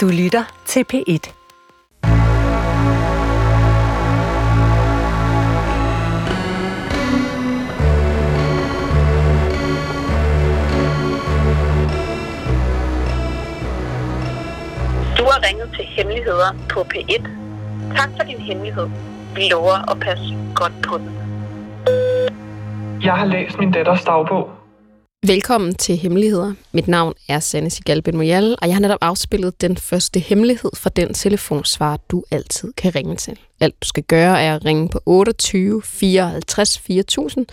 Du lytter til P1. Du har ringet til Hemmeligheder på P1. Tak for din hemmelighed. Vi lover at passe godt på den. Jeg har læst min datters dagbog. Velkommen til Hemmeligheder. Mit navn er Sanne Sigalben Moyal, og jeg har netop afspillet den første hemmelighed fra den telefonsvar, du altid kan ringe til. Alt du skal gøre er at ringe på 28 54 4000,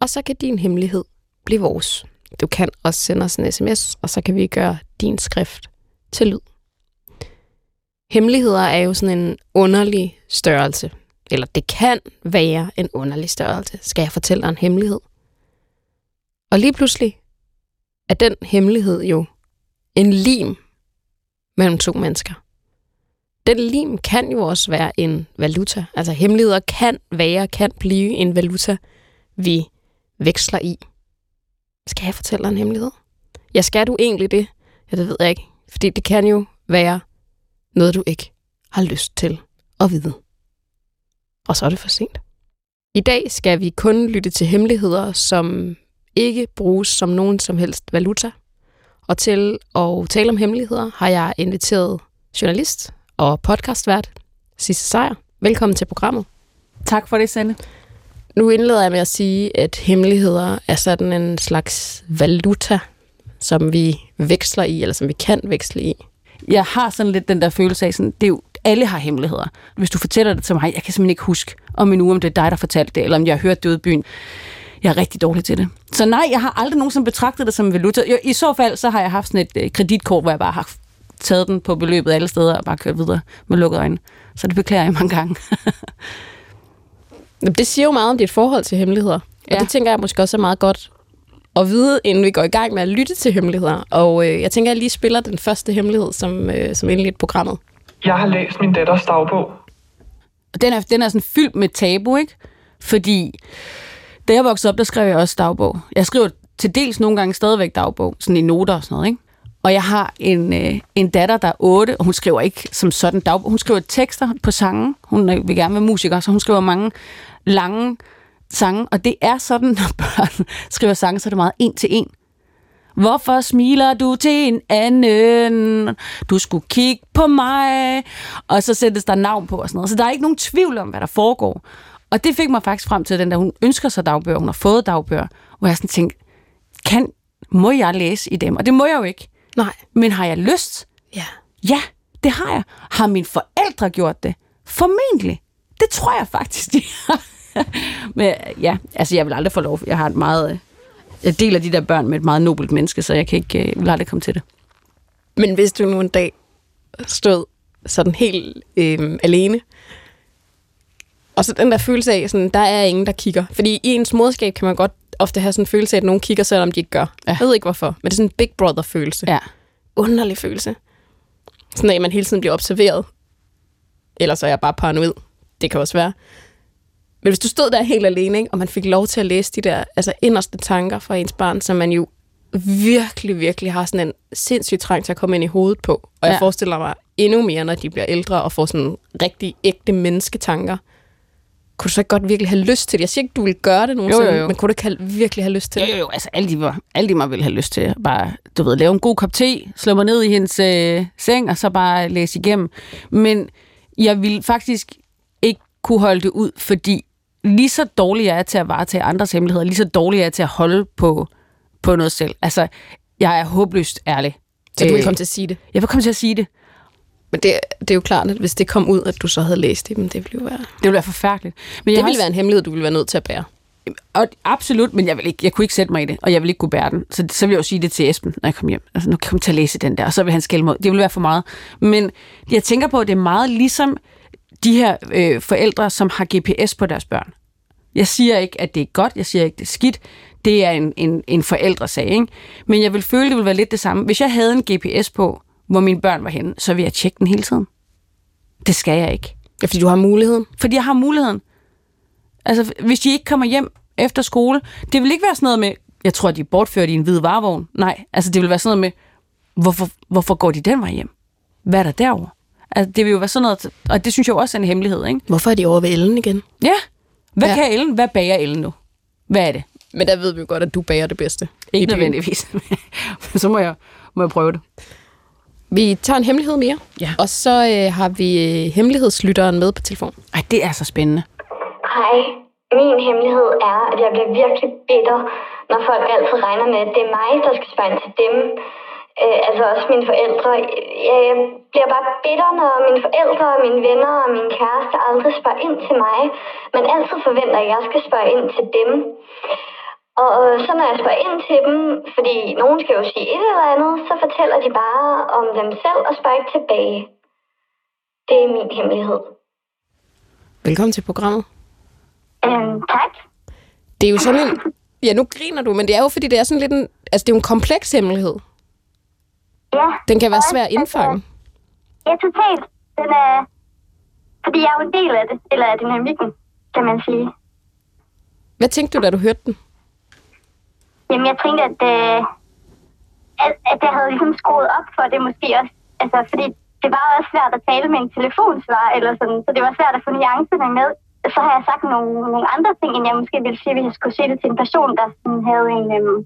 og så kan din hemmelighed blive vores. Du kan også sende os en sms, og så kan vi gøre din skrift til lyd. Hemmeligheder er jo sådan en underlig størrelse. Eller det kan være en underlig størrelse. Skal jeg fortælle dig en hemmelighed? Og lige pludselig er den hemmelighed jo en lim mellem to mennesker. Den lim kan jo også være en valuta. Altså hemmeligheder kan være, kan blive en valuta, vi veksler i. Skal jeg fortælle dig en hemmelighed? Ja, skal du egentlig det? Ja, det ved jeg ikke. Fordi det kan jo være noget, du ikke har lyst til at vide. Og så er det for sent. I dag skal vi kun lytte til hemmeligheder, som ikke bruges som nogen som helst valuta. Og til at tale om hemmeligheder har jeg inviteret journalist og podcastvært Sisse Sejer. Velkommen til programmet. Tak for det, Sanne. Nu indleder jeg med at sige, at hemmeligheder er sådan en slags valuta, som vi veksler i, eller som vi kan veksle i. Jeg har sådan lidt den der følelse af, sådan, det er jo, alle har hemmeligheder. Hvis du fortæller det til mig, jeg kan simpelthen ikke huske om en uge, om det er dig, der fortalte det, eller om jeg har hørt det ude i byen. Jeg er rigtig dårlig til det. Så nej, jeg har aldrig nogensinde betragtet det som en valuta. Jo, I så fald, så har jeg haft sådan et øh, kreditkort, hvor jeg bare har taget den på beløbet alle steder og bare kørt videre med lukkede øjne. Så det beklager jeg mange gange. Det siger jo meget om dit forhold til hemmeligheder. Og Ja. det tænker jeg måske også er meget godt at vide, inden vi går i gang med at lytte til hemmeligheder. Og øh, jeg tænker, at jeg lige spiller den første hemmelighed, som, øh, som indledt programmet. Jeg har læst min datters dagbog. Og den er, den er sådan fyldt med tabu, ikke? Fordi da jeg voksede op, der skrev jeg også dagbog. Jeg skriver til dels nogle gange stadigvæk dagbog, sådan i noter og sådan noget, ikke? Og jeg har en, øh, en datter, der er 8, og hun skriver ikke som sådan dagbog. Hun skriver tekster på sange. Hun øh, vil gerne være musiker, så hun skriver mange lange sange. Og det er sådan, når børn skriver sange, så er det meget en til en. Hvorfor smiler du til en anden? Du skulle kigge på mig. Og så sættes der navn på og sådan noget. Så der er ikke nogen tvivl om, hvad der foregår. Og det fik mig faktisk frem til den der, hun ønsker sig dagbøger, hun har fået dagbøger, hvor jeg sådan tænkte, kan, må jeg læse i dem? Og det må jeg jo ikke. Nej. Men har jeg lyst? Ja. Ja, det har jeg. Har mine forældre gjort det? Formentlig. Det tror jeg faktisk, de har. Men ja, altså jeg vil aldrig få lov. Jeg har et meget... øh, Jeg deler de der børn med et meget nobelt menneske, så jeg kan ikke, jeg vil aldrig komme til det. Men hvis du nu en dag stod sådan helt øh, alene, og så den der følelse af, sådan, der er ingen, der kigger. Fordi i ens moderskab kan man godt ofte have sådan en følelse af, at nogen kigger, selvom de ikke gør. Ja. Jeg ved ikke hvorfor, men det er sådan en big brother-følelse. Ja. Underlig følelse. Sådan at man hele tiden bliver observeret. Ellers er jeg bare paranoid. Det kan også være. Men hvis du stod der helt alene, ikke, og man fik lov til at læse de der altså inderste tanker fra ens barn, som man jo virkelig, virkelig har sådan en sindssyg trang til at komme ind i hovedet på. Og jeg Ja. forestiller mig endnu mere, når de bliver ældre og får sådan rigtig ægte mennesketanker. Kunne du så ikke godt virkelig have lyst til det? Jeg siger ikke, du vil gøre det nogensinde, Jo, jo, jo. men kunne du ikke have, virkelig have lyst til Jo, det? jo, jo. Altså, alle de, var, alle de mig ville have lyst til bare, du ved, lave en god kop te, slå mig ned i hendes øh, seng, og så bare læse igennem. Men jeg ville faktisk ikke kunne holde det ud, fordi lige så dårlig jeg er til at varetage andres hemmeligheder, lige så dårlig jeg er til at holde på, på noget selv. Altså, jeg er håbløst ærlig. Så du vil Øh, komme til at sige det. Jeg vil komme til at sige det. Men det, det er jo klart, at hvis det kom ud, at du så havde læst i dem, det ville jo være... Det ville være forfærdeligt. Men Det jeg har ville være en hemmelighed, du ville være nødt til at bære. Og absolut, men jeg, vil ikke, jeg kunne ikke sætte mig i det, og jeg vil ikke kunne bære den. Så, så vil jeg jo sige det til Esben, når jeg kommer hjem. Altså, nu kan jeg til at læse den der, og så vil han skælde mig ud. Det vil være for meget. Men jeg tænker på, at det er meget ligesom de her øh, forældre, som har GPS på deres børn. Jeg siger ikke, at det er godt. Jeg siger ikke, det er skidt. Det er en, en, en forældresag, ikke? Men jeg vil føle, det ville være lidt det samme. Hvis jeg havde en GPS på, hvor mine børn var henne, så ville jeg tjekke den hele tiden. Det skal jeg ikke. Ja, fordi du har muligheden. Fordi jeg har muligheden. Altså, hvis de ikke kommer hjem efter skole, det vil ikke være sådan noget med, jeg tror, de er bortført i en hvid varevogn. Nej, altså det vil være sådan noget med, hvorfor, hvorfor går de den vej hjem? hvad er der derovre? Altså, det vil jo være sådan noget, og det synes jeg jo også er en hemmelighed, ikke? Hvorfor er de over ved Ellen igen? Ja. Hvad Ja. kan Ellen? Hvad bager Ellen nu? Hvad er det? Men der ved vi jo godt, at du bager det bedste. Ikke nødvendigvis. Så må jeg, må jeg prøve det. Vi tager en hemmelighed mere, Ja. og så øh, har vi øh, hemmelighedslytteren med på telefon. Ej, det er så spændende. Hej. Min hemmelighed er, at jeg bliver virkelig bitter, når folk altid regner med, at det er mig, der skal spørge ind til dem. Øh, altså også mine forældre. Jeg, jeg bliver bare bitter, når mine forældre, og mine venner og min kæreste aldrig spørger ind til mig, men altid forventer, at jeg skal spørge ind til dem. Og øh, så når jeg spørger ind til dem, fordi nogen skal jo sige et eller andet, så fortæller de bare om dem selv og spørger ikke tilbage. Det er min hemmelighed. Velkommen til programmet. Øhm, tak. Det er jo sådan en... Ja, nu griner du, men det er jo, fordi det er sådan lidt en... Altså, det er jo en kompleks hemmelighed. Ja. Den kan være svær at indfange. Ja, totalt. Den er... Fordi jeg er jo en del af det, eller af dynamikken, kan man sige. Hvad tænkte du, da du hørte den? Jamen, jeg tænkte, at, øh, at, at jeg havde ligesom skruet op for det måske også. Altså, fordi det var også svært at tale med en telefonsvar, eller sådan, så det var svært at få nuancerne med. Så har jeg sagt nogle, nogle andre ting, end jeg måske ville sige, hvis jeg skulle sige det til en person, der sådan havde en, øhm,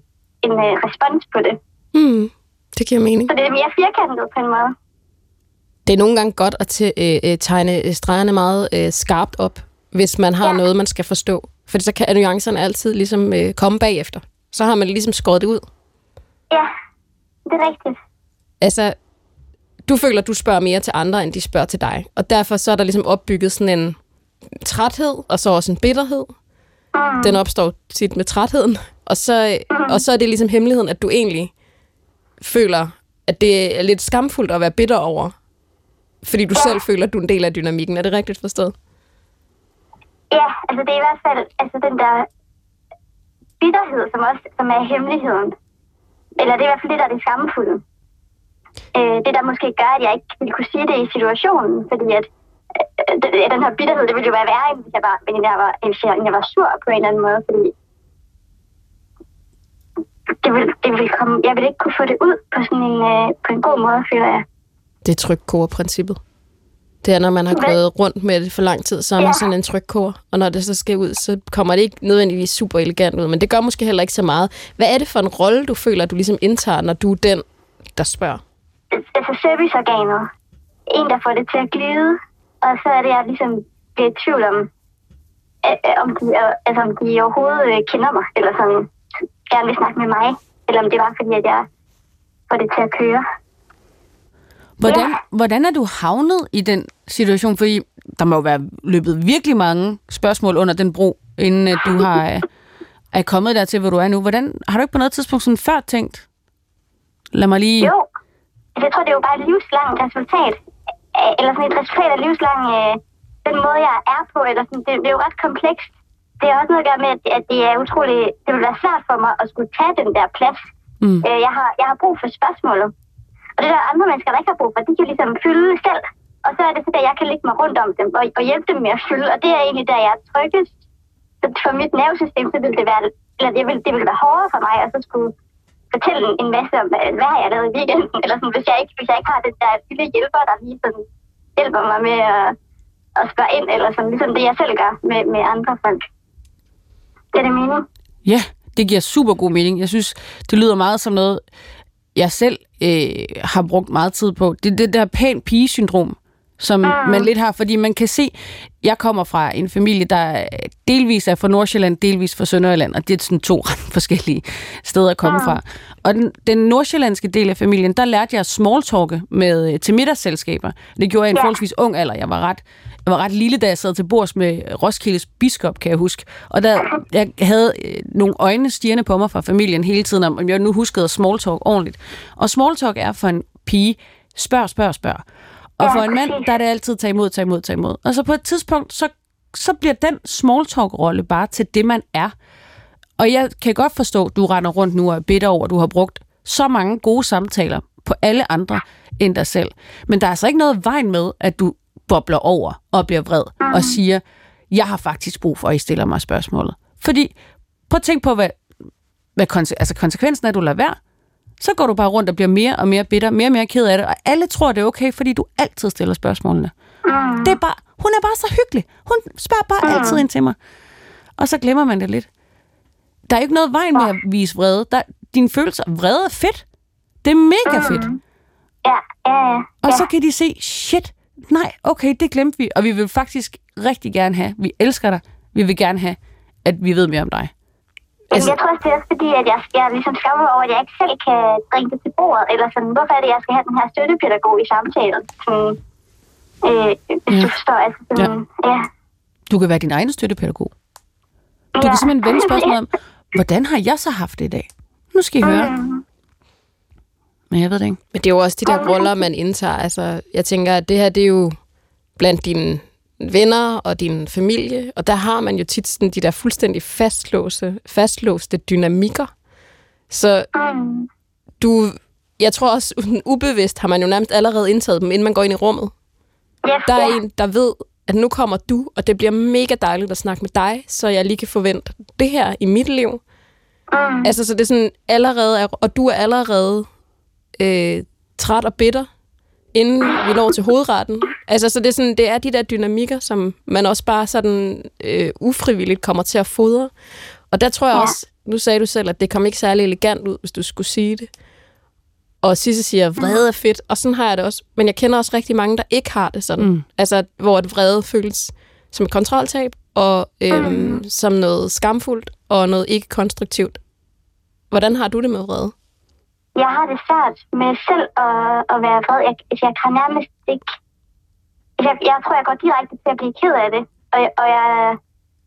en øh, respons på det. Hmm, det giver mening. Så det er mere firkantet på en måde. Det er nogle gange godt at te, øh, øh, tegne øh, stregerne meget øh, skarpt op, hvis man har. Ja. noget, man skal forstå. For så kan nuancerne altid ligesom øh, komme bagefter. Så har man ligesom skåret det ud. Ja, det er rigtigt. Altså, du føler, at du spørger mere til andre, end de spørger til dig. Og derfor så er der ligesom opbygget sådan en træthed, og så også en bitterhed. Mm. Den opstår tit med trætheden. Og så, og så er det ligesom hemmeligheden, at du egentlig føler, at det er lidt skamfuldt at være bitter over. Fordi du selv føler, at du er en del af dynamikken. Er det rigtigt forstået? Ja, altså det er i hvert fald altså den der bitterhed, som også som er hemmeligheden. Eller det er i hvert fald det, der er det skamfulde. Øh, det, der måske gør, at jeg ikke ville kunne sige det i situationen, fordi at øh, den- her bitterhed, det ville jo være værre, end hvis jeg var, end jeg var, end jeg, end jeg var sur på en eller anden måde, fordi det vil, det vil komme, jeg vil ikke kunne få det ud på sådan en, øh, på en god måde, føler jeg. Det er trykkoger-princippet. Det er, når man har Hvad? gået rundt med det for lang tid, så er man Ja. sådan en trykkoger. Og når det så skal ud, så kommer det ikke nødvendigvis super elegant ud. Men det gør måske heller ikke så meget. Hvad er det for en rolle, du føler, du ligesom indtager, når du er den, der spørger? altså serviceorganet. En, der får det til at glide, og så er det, jeg ligesom bliver i tvivl om, øh, øh, om, de, er- altså, om de overhovedet øh, kender mig, eller sådan gerne vil snakke med mig, eller om det var fordi, at jeg får det til at køre. Hvordan, hvordan er du havnet i den situation? Fordi der må jo være løbet virkelig mange spørgsmål under den bro, inden at du har, øh, er kommet dertil, hvor du er nu. Hvordan, har du ikke på noget tidspunkt sådan før tænkt? Lad mig lige... Jo, jeg tror, det er jo bare et livslangt resultat, eller sådan et resultat af livslang, øh, den måde, jeg er på, eller sådan, det, det er jo ret komplekst. Det er også noget at gøre med, at, at det er utroligt, det vil være svært for mig at skulle tage den der plads. Mm. Øh, jeg, har, jeg har brug for spørgsmålet. Og det der andre mennesker, der ikke har brug for. De kan ligesom fylde selv. Og så er det så, at jeg kan ligge mig rundt om dem og, og hjælpe dem med at fylde. Og det er egentlig der, jeg er tryggest. Så for mit nervesystem, så ville det være, eller det vil, det vil være hårdere for mig, at så skulle fortælle en- masse om, hvad hvad har jeg lavet i weekenden. Eller sådan, hvis jeg ikke, hvis jeg ikke har den der lille hjælper, der lige sådan hjælper mig med at, at spørge ind, eller sådan, ligesom det, jeg selv gør med, med andre folk. Det er det mening. Ja, det giver super god mening. Jeg synes, det lyder meget som noget, jeg selv øh, har brugt meget tid på. Det er det der pæn pige-syndrom, som mm. man lidt har, fordi man kan se, jeg kommer fra en familie, der delvis er fra Nordsjælland, delvis fra Sønderjylland, og det er sådan to forskellige steder at komme fra. Og den, den nordsjællandske del af familien, der lærte jeg at smalltalke med, øh, til middagsselskaber. Det gjorde jeg i en Ja. forholdsvis ung alder. Jeg var ret jeg var ret lille, da jeg sad til bords med Roskildes biskop, kan jeg huske. Og der, jeg havde øh, nogle øjne stirrende på mig fra familien hele tiden, om om jeg nu huskede small talk ordentligt. Og small talk er for en pige, spørg, spørg, spørg. Og for en mand, der er det altid tag imod, tag imod, tag imod. Og så på et tidspunkt, så, så bliver den small talk-rolle bare til det, man er. Og jeg kan godt forstå, at du render rundt nu og er bitter over, at du har brugt så mange gode samtaler på alle andre end dig selv. Men der er altså ikke noget vejen med, at du bobler over og bliver vred og siger, jeg har faktisk brug for, at I stiller mig spørgsmålet. Fordi, prøv at tænke på, hvad, hvad konse- altså konsekvensen er, at du lader være. Så går du bare rundt og bliver mere og mere bitter, mere og mere ked af det, og alle tror, det er okay, fordi du altid stiller spørgsmålene. Det er bare, hun er bare så hyggelig. Hun spørger bare altid ind til mig. Og så glemmer man det lidt. Der er ikke noget vejen med at vise vrede. Der, dine følelser, vrede er fedt. Det er mega fedt. Ja, ja, ja. Og så kan de se, shit, nej, okay, det glemte vi. Og vi vil faktisk rigtig gerne have, vi elsker dig, vi vil gerne have, at vi ved mere om dig. Jamen, jeg tror også, det er også fordi, at jeg, jeg ligesom skammer over, at jeg ikke selv kan bringe det til bordet. Eller sådan, hvorfor er det, jeg skal have den her støttepædagog i samtalen? Sådan, øh, hvis Ja. du forstår, altså sådan, ja. ja. Du kan være din egen støttepædagog. Du kan simpelthen vende spørgsmålet om, hvordan har jeg så haft det i dag? Nu skal I høre. Men jeg ved det ikke. Men det er jo også de der roller, man indtager. Altså, jeg tænker, at det her, det er jo blandt dine venner og din familie, og der har man jo tit sådan de der fuldstændig fastlåste, fastlåste dynamikker. Så du, jeg tror også, ubevidst har man jo nærmest allerede indtaget dem, inden man går ind i rummet. Yes, Der er ja. en, der ved, at nu kommer du, og det bliver mega dejligt at snakke med dig, så jeg lige kan forvente det her i mit liv. Mm. Altså, så det er sådan allerede, er, og du er allerede øh, træt og bitter, inden vi når til hovedretten. Altså, så det er, sådan, det er de der dynamikker, som man også bare sådan øh, ufrivilligt kommer til at fodre. Og der tror jeg Ja. også, nu sagde du selv, at det kom ikke særlig elegant ud, hvis du skulle sige det. Og Sisse siger, vrede er fedt, og sådan har jeg det også. Men jeg kender også rigtig mange, der ikke har det sådan. Mm. Altså, hvor et vrede føles som et kontroltab, og øhm, som noget skamfuldt, og noget ikke konstruktivt. Hvordan har du det med vrede? Jeg har det svært med selv at, at være vred. Jeg, altså, jeg kan nærmest ikke... Altså, jeg, jeg tror, jeg går direkte til at blive ked af det. Og, og jeg,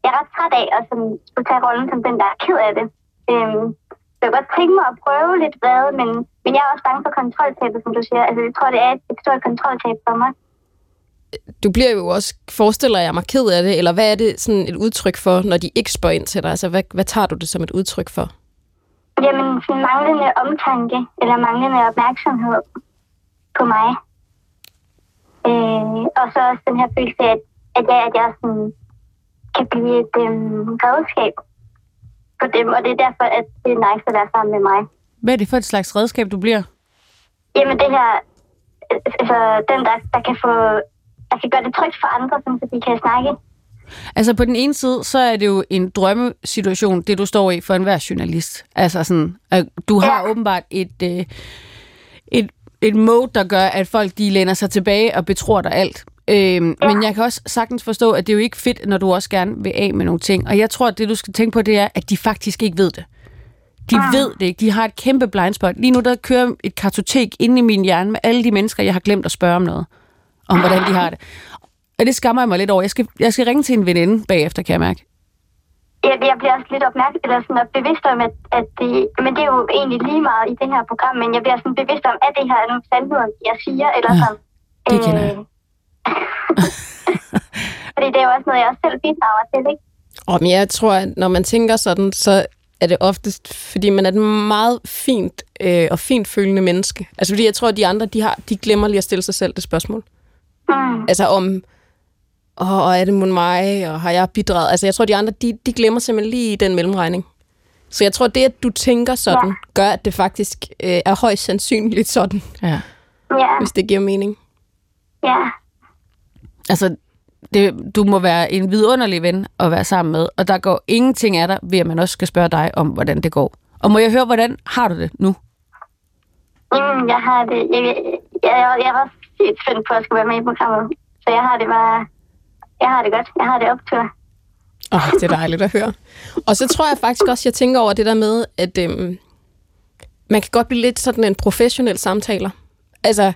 jeg er ret træt af at som, skulle tage rollen som den, der er ked af det. Øhm, så jeg kan godt tænke mig at prøve lidt vrede, men, men jeg er også bange for kontroltabet, som du siger. Altså, jeg tror, det er et, et stort kontroltab for mig. Du bliver jo også, forestiller jeg mig, ked af det, eller hvad er det sådan et udtryk for, når de ikke spørger ind til dig? Altså, hvad, hvad tager du det som et udtryk for? Jamen, sådan manglende omtanke, eller manglende opmærksomhed på mig. Øh, og så også den her følelse af, at, at jeg, at jeg sådan, kan blive et øhm, redskab for dem, og det er derfor, at det er nice at være sammen med mig. Hvad er det for et slags redskab, du bliver? Jamen, det her, altså den, der, der kan få, der kan gøre det trygt for andre, så de kan snakke. Altså på den ene side, så er det jo en drømmesituation, det du står i for enhver journalist. Altså sådan, at du har Ja. åbenbart et, øh, et, et mode, der gør, at folk de læner sig tilbage og betror dig alt. Øhm, ja. Men jeg kan også sagtens forstå, at det er jo ikke fedt, når du også gerne vil af med nogle ting. Og jeg tror, at det du skal tænke på, det er, at de faktisk ikke ved det. De Ah. ved det ikke. De har et kæmpe blindspot. Lige nu der kører et kartotek inde i min hjerne med alle de mennesker, jeg har glemt at spørge om noget. Om hvordan de har det. Og det skammer jeg mig lidt over. Jeg skal, jeg skal ringe til en veninde bagefter, kan jeg mærke. Jeg, jeg bliver også lidt opmærksom, eller sådan at bevidst om, at, at det, men det er jo egentlig lige meget i det her program, men jeg bliver sådan bevidst om, at det her er nogle sandheder, jeg siger, eller Ja, sådan. det kender jeg. Fordi det er jo også noget, jeg også selv bidrager til, ikke? Og men jeg tror, at når man tænker sådan, så er det oftest, fordi man er et meget fint øh, og fint følende menneske. Altså fordi jeg tror, at de andre, de, har, de glemmer lige at stille sig selv det spørgsmål. Mm. Altså om, åh, og er det mod mig, og har jeg bidraget? Altså jeg tror, de andre, de, de glemmer simpelthen lige den mellemregning. Så jeg tror, det, at du tænker sådan, Ja. gør, at det faktisk øh, er højst sandsynligt sådan, Ja. Ja, hvis det giver mening. ja. Altså, det, du må være en vidunderlig ven at være sammen med, og der går ingenting af dig, ved at man også skal spørge dig om, hvordan det går. Og må jeg høre, hvordan har du det nu? Mm, jeg har det, jeg, jeg, jeg, jeg var helt spændt på at skulle være med i programmet. Så jeg har det bare, jeg har det godt. Jeg har det optur. Åh, oh, det er dejligt at høre. Og så tror jeg faktisk også, jeg tænker over det der med, at øhm, man kan godt blive lidt sådan en professionel samtaler. Altså,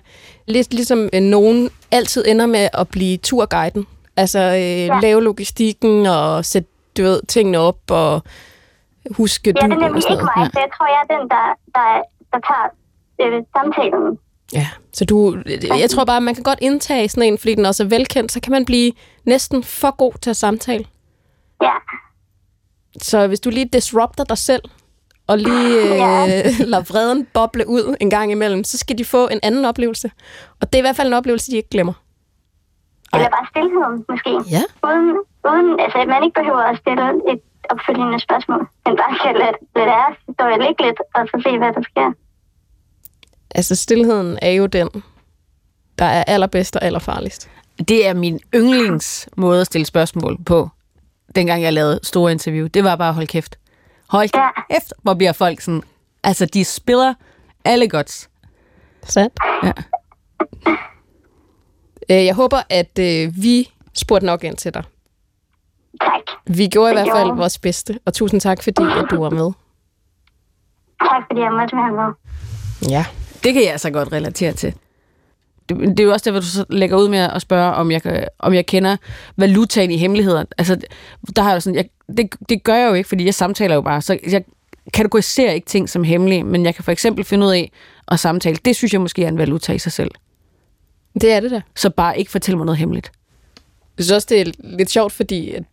lidt ligesom øh, nogen altid ender med at blive turguiden. Altså, øh, ja. lave logistikken og sætte du ved, tingene op og huske Ja, det er nemlig ikke mig, så jeg tror, jeg er den, der, der, der tager øh, samtalen. Ja, så du, jeg tror bare, man kan godt indtage sådan en, fordi den også er velkendt, så kan man blive næsten for god til at samtale. Ja, Så hvis du lige disrupter dig selv, og lige øh, lader vreden boble ud en gang imellem, så skal de få en anden oplevelse. Og det er i hvert fald en oplevelse, de ikke glemmer. eller bare stillheden, måske. Ja. Uden, uden, altså, at man ikke behøver at stille et opfølgende spørgsmål, men bare kan lade, lade deres historie ligge lidt, og så se, hvad der sker. Altså, stillheden er jo den, der er allerbedst og allerfarligst. Det er min yndlingsmåde at stille spørgsmål på, dengang jeg lavede store interview. Det var bare at holde kæft. Hold kæft, hvor bliver folk sådan... Altså, de spiller alle godt. Sandt? Ja. Øh, Jeg håber, at øh, vi spurgte nok ind til dig. Tak. Vi gjorde i hvert fald gjorde vores bedste, og tusind tak, fordi at du var med. Tak fordi jeg måtte være med. Ja. Det kan jeg så godt relatere til. Det, det er jo også der, hvor du så lægger ud med at spørge, om jeg, om jeg kender valutaen i hemmeligheder. Altså, der har jeg jo sådan, jeg, det, det gør jeg jo ikke, fordi jeg samtaler jo bare. Så jeg kategoriserer ikke ting som hemmelige, men jeg kan for eksempel finde ud af at samtale. Det synes jeg måske er en valuta i sig selv. Det er det da. Så bare ikke fortæl mig noget hemmeligt. Jeg synes også, det er lidt sjovt, fordi... At,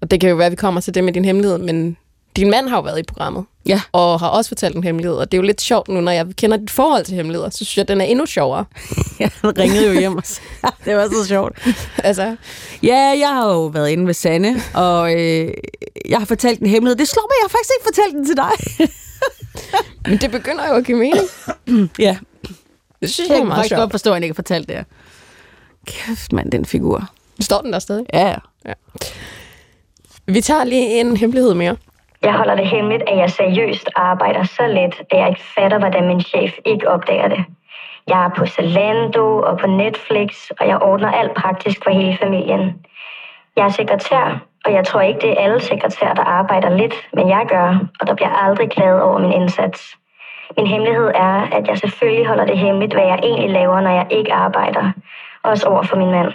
og det kan jo være, at vi kommer til det med din hemmelighed, men din mand har jo været i programmet. Ja. Og har også fortalt en hemmelighed. Og det er jo lidt sjovt nu, når jeg kender dit forhold til hemmeligheder. Så synes jeg, at den er endnu sjovere. Jeg ringede jo hjem og det var så sjovt. altså, Ja, jeg har jo været inde ved Sanne, og øh, jeg har fortalt en hemmelighed. Det slår mig, jeg har faktisk ikke fortalt den til dig. men det begynder jo at give mening. ja, Det synes jeg jeg er kan meget faktisk sjovt. godt forstå, at han ikke har fortalt det her. Kæft, mand, den figur. Står den der stadig? Ja, Vi tager lige en hemmelighed mere. Jeg holder det hemmeligt, at jeg seriøst arbejder så lidt, at jeg ikke fatter, hvordan min chef ikke opdager det. Jeg er på Zalando og på Netflix, og jeg ordner alt praktisk for hele familien. Jeg er sekretær, og jeg tror ikke, det er alle sekretærer, der arbejder lidt, men jeg gør, og der bliver aldrig klaget over min indsats. Min hemmelighed er, at jeg selvfølgelig holder det hemmeligt, hvad jeg egentlig laver, når jeg ikke arbejder. Også over for min mand.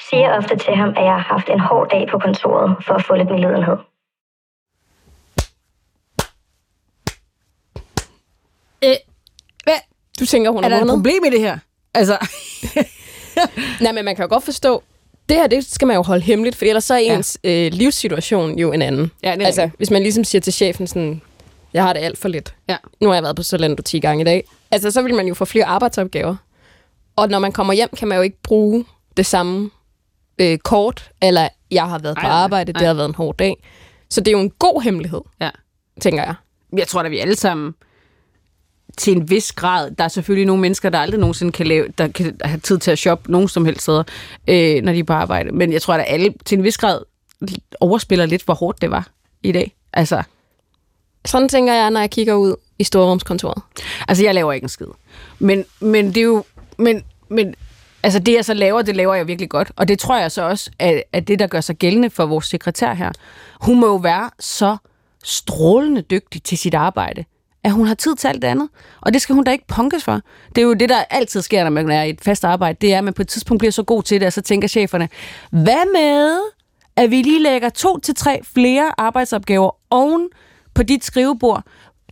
Siger ofte til ham, at jeg har haft en hård dag på kontoret for at få lidt medlidenhed. Øh, hvad? Du tænker, hun Er har der et problem i det her? Altså, Nej, men man kan jo godt forstå, det her, det skal man jo holde hemmeligt, for ellers så er ens ja. øh, livssituation jo en anden. Ja, det er altså, hvis man ligesom siger til chefen sådan, jeg har det alt for lidt. Ja. Nu har jeg været på Zalando 10 gange i dag. Altså, så vil man jo få flere arbejdsopgaver. Og når man kommer hjem, kan man jo ikke bruge det samme øh, kort, eller jeg har været på Nej, nej, arbejde, nej. det har været en hård dag. Så det er jo en god hemmelighed, ja. tænker jeg. Jeg tror da, vi alle sammen til en vis grad, der er selvfølgelig nogle mennesker, der aldrig nogensinde kan, lave, der kan have tid til at shoppe nogen som helst steder, øh, når de er på arbejde. Men jeg tror, at alle til en vis grad overspiller lidt, hvor hårdt det var i dag. Altså, Sådan tænker jeg, når jeg kigger ud i storrumskontoret. altså jeg laver ikke en skid. Men, men det er jo... Men, men altså det, jeg så laver, det laver jeg virkelig godt. Og det tror jeg så også, at, at det, der gør sig gældende for vores sekretær her, hun må jo være så strålende dygtig til sit arbejde, at hun har tid til alt det andet. Og det skal hun da ikke punkes for. Det er jo det, der altid sker, når man er i et fast arbejde, det er, at man på et tidspunkt bliver så god til det, og så tænker cheferne, hvad med, at vi lige lægger to til tre flere arbejdsopgaver oven på dit skrivebord.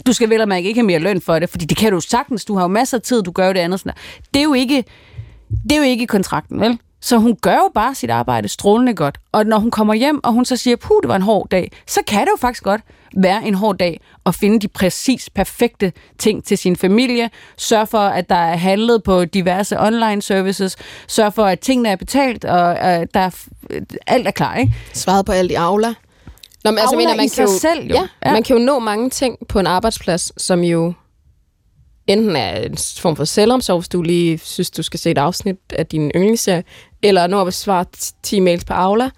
Du skal vel og mærke ikke have mere løn for det, fordi det kan du sagtens. Du har jo masser af tid, du gør jo det andet. Sådan der. Det er jo ikke, det er jo ikke kontrakten, vel? Så hun gør jo bare sit arbejde strålende godt. Og når hun kommer hjem, og hun så siger, puh, det var en hård dag, så kan det jo faktisk godt være en hård dag at finde de præcis perfekte ting til sin familie. Sørg for, at der er handlet på diverse online services. Sørg for, at tingene er betalt, og uh, der er, alt er klar, ikke? Svaret på alt i Aula. Nå, men, altså, mener, man i kan jo, selv, jo. Ja, Ja. man kan jo nå mange ting på en arbejdsplads, som jo enten er en form for selvomsorg, hvis du lige synes, du skal se et afsnit af din yndlingsserie, eller nå at besvare 10 mails på Aula,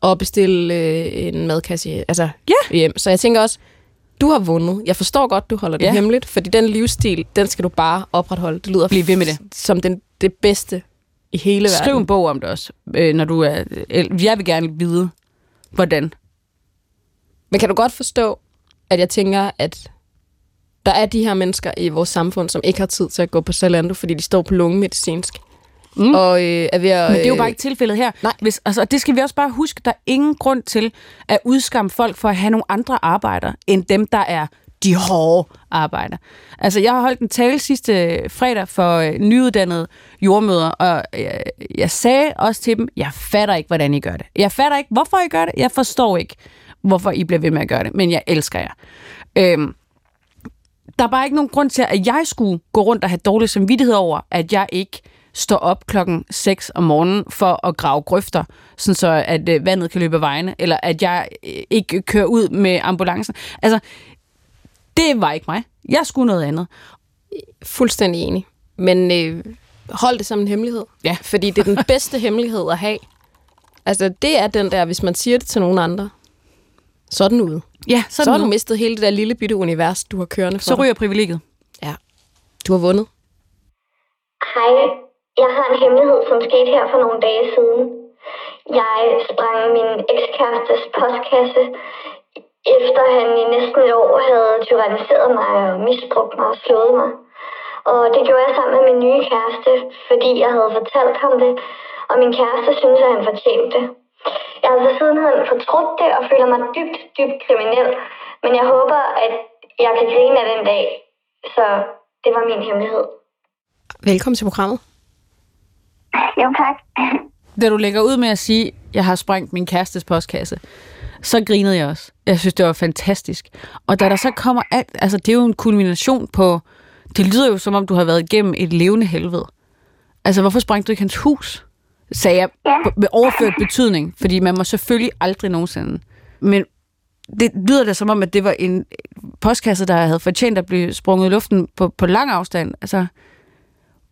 og bestille øh, en madkasse altså, Ja. hjem. Så jeg tænker også, du har vundet. Jeg forstår godt, du holder det Ja. hemmeligt, fordi den livsstil, den skal du bare opretholde. Det lyder Bliv ved med det. som den, det bedste i hele verden. Skriv en bog om det også, øh, når du er... øh, Jeg vil gerne vide, hvordan. Men kan du godt forstå, at jeg tænker, at der er de her mennesker i vores samfund, som ikke har tid til at gå på Zalando, fordi de står på lungemedicinsk. Mm. Og øh, er ved at... Men det er jo øh, bare ikke tilfældet her. nej. Hvis, altså, og det skal vi også bare huske. Der er ingen grund til at udskamme folk for at have nogle andre arbejder, end dem, der er de hårde arbejder. Altså, jeg har holdt en tale sidste fredag for øh, nyuddannede jordmøder, og jeg, jeg sagde også til dem, jeg fatter ikke, hvordan I gør det. Jeg fatter ikke, hvorfor I gør det. Jeg forstår ikke, hvorfor I bliver ved med at gøre det, men jeg elsker jer. Øhm, der er bare ikke nogen grund til, at jeg skulle gå rundt og have dårlig samvittighed over, at jeg ikke står op klokken 6 om morgenen for at grave grøfter, sådan så at øh, vandet kan løbe af vejene, eller at jeg øh, ikke kører ud med ambulancen. Altså, det var ikke mig. Jeg skulle noget andet. Fuldstændig enig. Men øh, hold det som en hemmelighed. Ja. Fordi det er den bedste hemmelighed at have. Altså, det er den der, hvis man siger det til nogen andre, så er den ude. Ja, Så, så har du mistet hele det der lille bitte univers, du har kørende for så dig. ryger privilegiet. Ja. Du har vundet. Hej, jeg har en hemmelighed, som skete her for nogle dage siden. Jeg sprang min ekskærestes postkasse, efter han i næsten et år havde tyranniseret mig og misbrugt mig og slået mig. Og det gjorde jeg sammen med min nye kæreste, fordi jeg havde fortalt ham det, og min kæreste synes, at han fortjente det. Jeg har så sidenhen fortrudt det og føler mig dybt, dybt kriminel, men jeg håber, at jeg kan grine af den dag. Så det var min hemmelighed. Velkommen til programmet. Jo, tak. Da du lægger ud med at sige, at jeg har sprængt min kærestes postkasse, så grinede jeg også. Jeg synes, det var fantastisk. Og da der så kommer alt, altså det er jo en kulmination på, det lyder jo som om, du har været igennem et levende helvede. Altså, hvorfor sprængte du ikke hans hus? Sagde jeg Ja. med overført betydning, fordi man må selvfølgelig aldrig nogensinde. Men det lyder da som om, at det var en postkasse, der havde fortjent at blive sprunget i luften på, på lang afstand. Altså,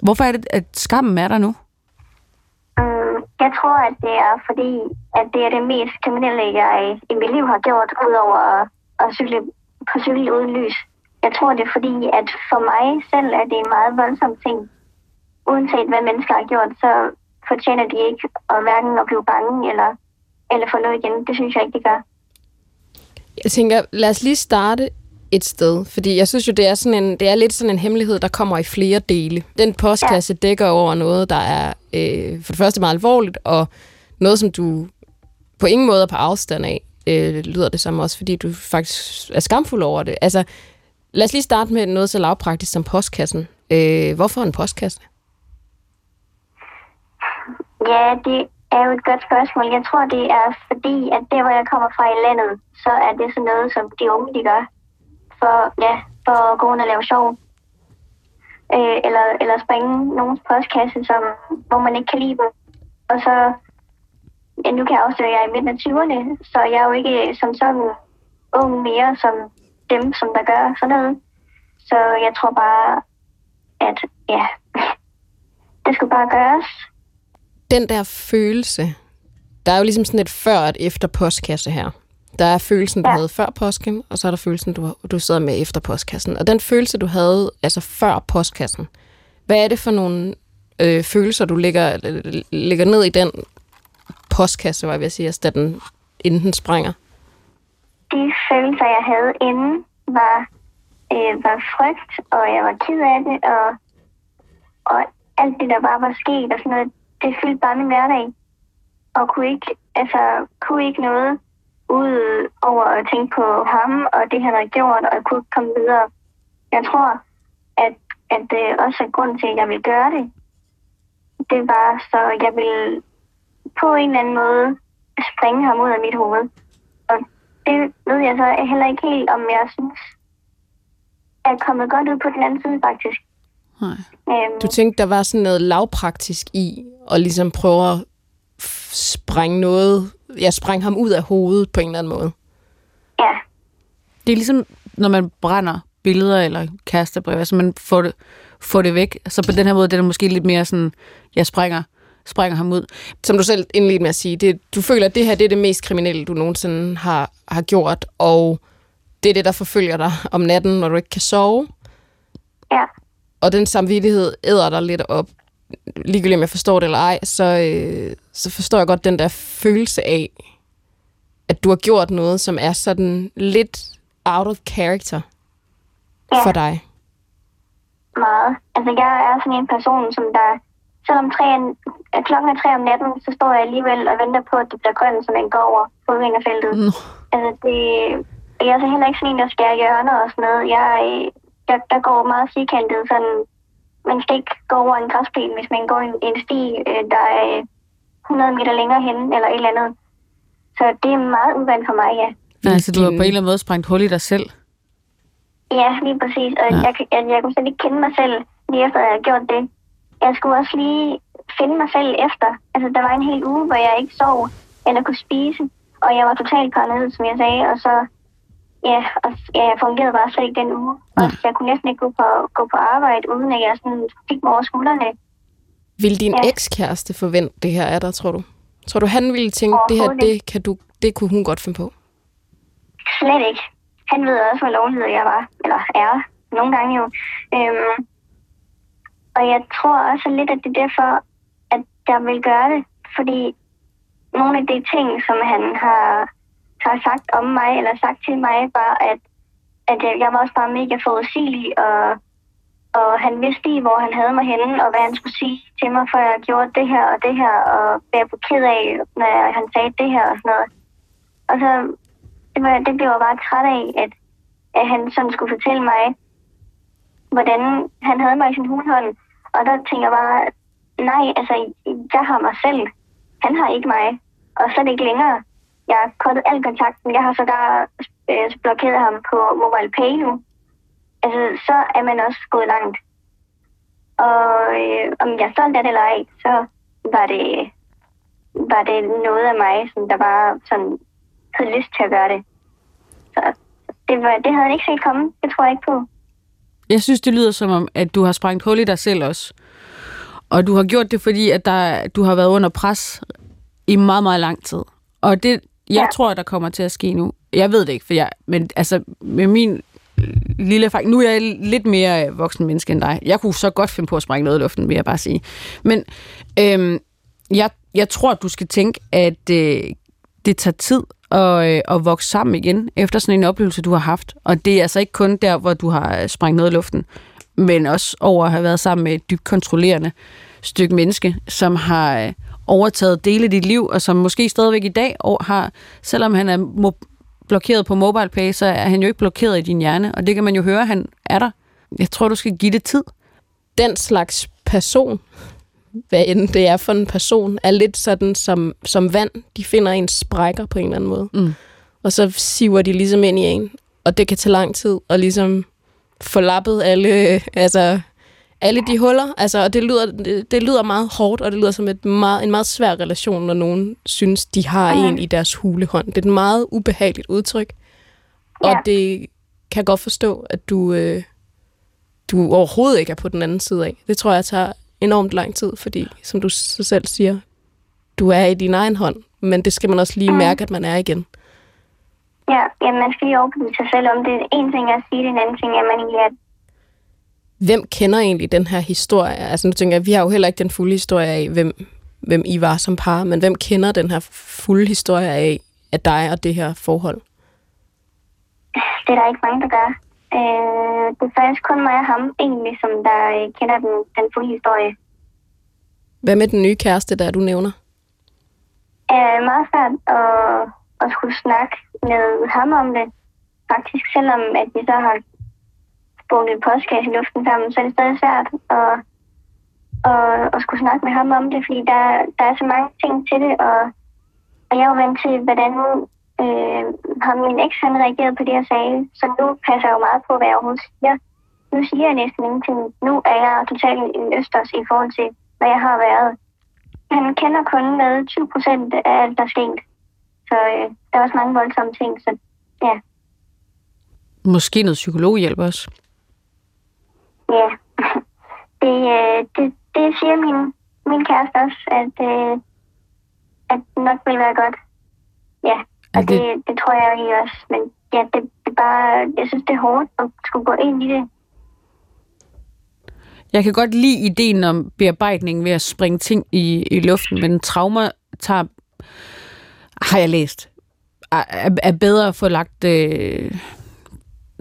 hvorfor er det, at skammen er der nu? Jeg tror, at det er fordi, at det er det mest kriminelle, jeg i mit liv har gjort, udover at, at cykle på cykel uden lys. Jeg tror, det er fordi, at for mig selv er det en meget voldsom ting. Uanset hvad mennesker har gjort, så fortjener de ikke at hverken at blive bange eller, eller få noget igen. Det synes jeg ikke, de gør. Jeg tænker, lad os lige starte et sted, fordi jeg synes jo, det er, sådan en, det er lidt sådan en hemmelighed, der kommer i flere dele. Den postkasse dækker over noget, der er øh, for det første meget alvorligt, og noget, som du på ingen måde er på afstand af, øh, lyder det som også, fordi du faktisk er skamfuld over det. Altså, lad os lige starte med noget så lavpraktisk som postkassen. Øh, hvorfor en postkasse? Ja, det er jo et godt spørgsmål. Jeg tror, det er fordi, at det, hvor jeg kommer fra i landet, så er det sådan noget, som de unge, de gør. For, ja, for at gå rundt og lave sjov. Øh, eller, eller springe nogens postkasse, som, hvor man ikke kan lide dem. Og så, ja, nu kan jeg afsløre, at jeg er i midten af 20'erne, så jeg er jo ikke som sådan ung mere som dem, som der gør sådan noget. Så jeg tror bare, at ja, det skulle bare gøres. den der følelse, der er jo ligesom sådan et før og et efter postkasse her. Der er følelsen, du ja. Havde før påsken, og så er der følelsen, du, du sidder med efter postkassen. Og den følelse, du havde altså før postkassen, hvad er det for nogle øh, følelser, du lægger, lægger ned i den postkasse, var jeg ved at sige, altså, da den, inden den springer? de følelser, jeg havde inden, var, øh, var frygt, og jeg var ked af det, og, og alt det, der bare var sket og sådan noget, det fyldte bare min hverdag. Og kunne ikke, altså, kunne ikke noget ud over at tænke på ham og det, han havde gjort, og jeg kunne ikke komme videre. Jeg tror, at, at det også er grunden til, at jeg vil gøre det. Det var så, jeg vil på en eller anden måde springe ham ud af mit hoved. Og det ved jeg så heller ikke helt, om jeg synes er kommet godt ud på den anden side, faktisk. Nej. Øhm, Du tænkte, der var sådan noget lavpraktisk i, og ligesom prøve at sprænge noget, jeg sprang ham ud af hovedet på en eller anden måde. ja, Det er ligesom, når man brænder billeder eller kærestebrev, altså man får det, får det væk. Så på den her måde, det er det måske lidt mere sådan, jeg springer, springer ham ud. som du selv indledte med at sige, det, du føler, at det her det er det mest kriminelle, du nogensinde har, har gjort, og det er det, der forfølger dig om natten, når du ikke kan sove. ja, Og den samvittighed æder dig lidt op. Ligegyldigt om jeg forstår det eller ej, så, øh, så forstår jeg godt den der følelse af, at du har gjort noget, som er sådan lidt out of character Ja. for dig. meget. Altså, jeg er sådan en person, som der, selvom tre, at klokken er tre om natten, så står jeg alligevel og venter på, at det bliver grønt, så man går over fodgængerfeltet. Nå. Altså, det, jeg er så heller ikke sådan en, der skærer hjørner og sådan noget. Jeg, øh, jeg, der går meget firkantet, sådan, man skal ikke gå over en græsplæne, hvis man går en, en sti, øh, der er øh, 100 meter længere hen, eller et eller andet. Så det er meget uvandt for mig, ja. Altså, du har Din- på en eller anden måde sprængt hul i dig selv. Ja, lige præcis. Og Ja. jeg, jeg, jeg kunne slet ikke kende mig selv, lige efter jeg havde gjort det. Jeg skulle også lige finde mig selv efter. Altså, der var en hel uge, hvor jeg ikke sov eller kunne spise. Og jeg var totalt paranoid, som jeg sagde. Og så ja, og ja, jeg fungerede bare slet ikke den uge. Og jeg kunne næsten ikke gå på, gå på arbejde, uden at jeg sådan fik mig over skuldrene. Vil din Ja. ekskæreste forvente det her af dig, tror du? Tror du, han ville tænke, det her, det, kan du, det kunne hun godt finde på? Slet ikke. Han ved også, hvor lovlydig jeg var, eller er, nogle gange jo. Øhm, og jeg tror også lidt, at det er derfor, at jeg vil gøre det. Fordi nogle af de ting, som han har, har sagt om mig, eller sagt til mig, var, at, at jeg, jeg var også bare mega forudsigelig, og, og han vidste lige, hvor han havde mig henne, og hvad han skulle sige til mig, for jeg gjorde det her og det her, og hvad jeg blev ked af, når han sagde det her og sådan noget. Og så det, var, det blev jeg bare træt af, at, at han sådan skulle fortælle mig, hvordan han havde mig i sin hundhånd. Og der tænker jeg bare, nej, altså, jeg har mig selv. Han har ikke mig. Og så er det ikke længere. Jeg har kottet al kontakten. Jeg har sågar øh, blokeret ham på Mobile Pay nu. Altså, så er man også gået langt. Og øh, om jeg er stolt af det eller ej, så var det, var det noget af mig, som der bare sådan havde lyst til at gøre det. Så det, var, det havde jeg ikke set komme. Det tror jeg ikke på. Jeg synes, det lyder som om, at du har sprængt hul i dig selv også. Og du har gjort det, fordi at der, du har været under pres i meget, meget lang tid. Og det, jeg ja. Tror, der kommer til at ske nu. Jeg ved det ikke, for jeg, men altså, med min lille erfaring, nu er jeg lidt mere øh, voksen menneske end dig. Jeg kunne så godt finde på at sprænge noget i luften, vil jeg bare sige. Men øhm, jeg, jeg tror, du skal tænke, at øh, det tager tid at, øh, at vokse sammen igen, efter sådan en oplevelse, du har haft. Og det er altså ikke kun der, hvor du har øh, sprængt noget i luften, men også over at have været sammen med et dybt kontrollerende stykke menneske, som har øh, overtaget dele af dit liv, og som måske stadigvæk i dag og har, selvom han er mo- blokeret på MobilePay, så er han jo ikke blokeret i din hjerne, og det kan man jo høre, han er der. Jeg tror, du skal give det tid. Den slags person, hvad end det er for en person, er lidt sådan som, som vand. De finder en sprækker på en eller anden måde. Mm. Og så siver de ligesom ind i en. Og det kan tage lang tid at ligesom få lappet alle, altså, alle de huller. Altså, og det lyder, det, det lyder meget hårdt, og det lyder som et meget, en meget svær relation, når nogen synes, de har Ja. en i deres hulehånd. Det er et meget ubehageligt udtryk. Og Ja. det kan jeg godt forstå, at du, øh, du overhovedet ikke er på den anden side af. Det tror jeg tager enormt lang tid, fordi, som du så selv siger, du er i din egen hånd, men det skal man også lige Mm. mærke, at man er igen. Ja, ja man skal lige overbevise sig selv om det. En ting er at sige det, en anden ting er, at man egentlig er Hvem kender egentlig den her historie? Altså nu tænker jeg, vi har jo heller ikke den fulde historie af, hvem, hvem I var som par, men hvem kender den her fulde historie af, af dig og det her forhold? det er der ikke mange, der gør. Øh, det er faktisk kun mig og ham egentlig, som der øh, kender den, den fulde historie. Hvad med den nye kæreste, der du nævner? Øh, meget svært at, at skulle snakke med ham om det. Faktisk, selvom at vi så har brugt en postkasse i luften sammen, så er det stadig svært at, at, at skulle snakke med ham om det, fordi der, der er så mange ting til det, og, og jeg er jo vant til, hvordan øh, har min eks han reagerede på det, jeg sagde. Så nu passer jeg jo meget på, hvad jeg overhovedet siger. Nu siger jeg næsten ingenting. Nu er jeg totalt en østers i forhold til, hvad jeg har været. Han kender kun med 20 procent af alt, der er sket. Så øh, der er også mange voldsomme ting, så ja. Måske noget psykologhjælp også. Ja, det, øh, det, det siger min, min kæreste også, at, øh, at nok vil være godt. Ja, og det- det, det tror jeg egentlig også. Men ja, det, det er bare, jeg synes, det er hårdt at skulle gå ind i det. Jeg kan godt lide ideen om bearbejdning ved at springe ting i, i luften, men traumer tager, har jeg læst, er, er- er bedre at få lagt øh,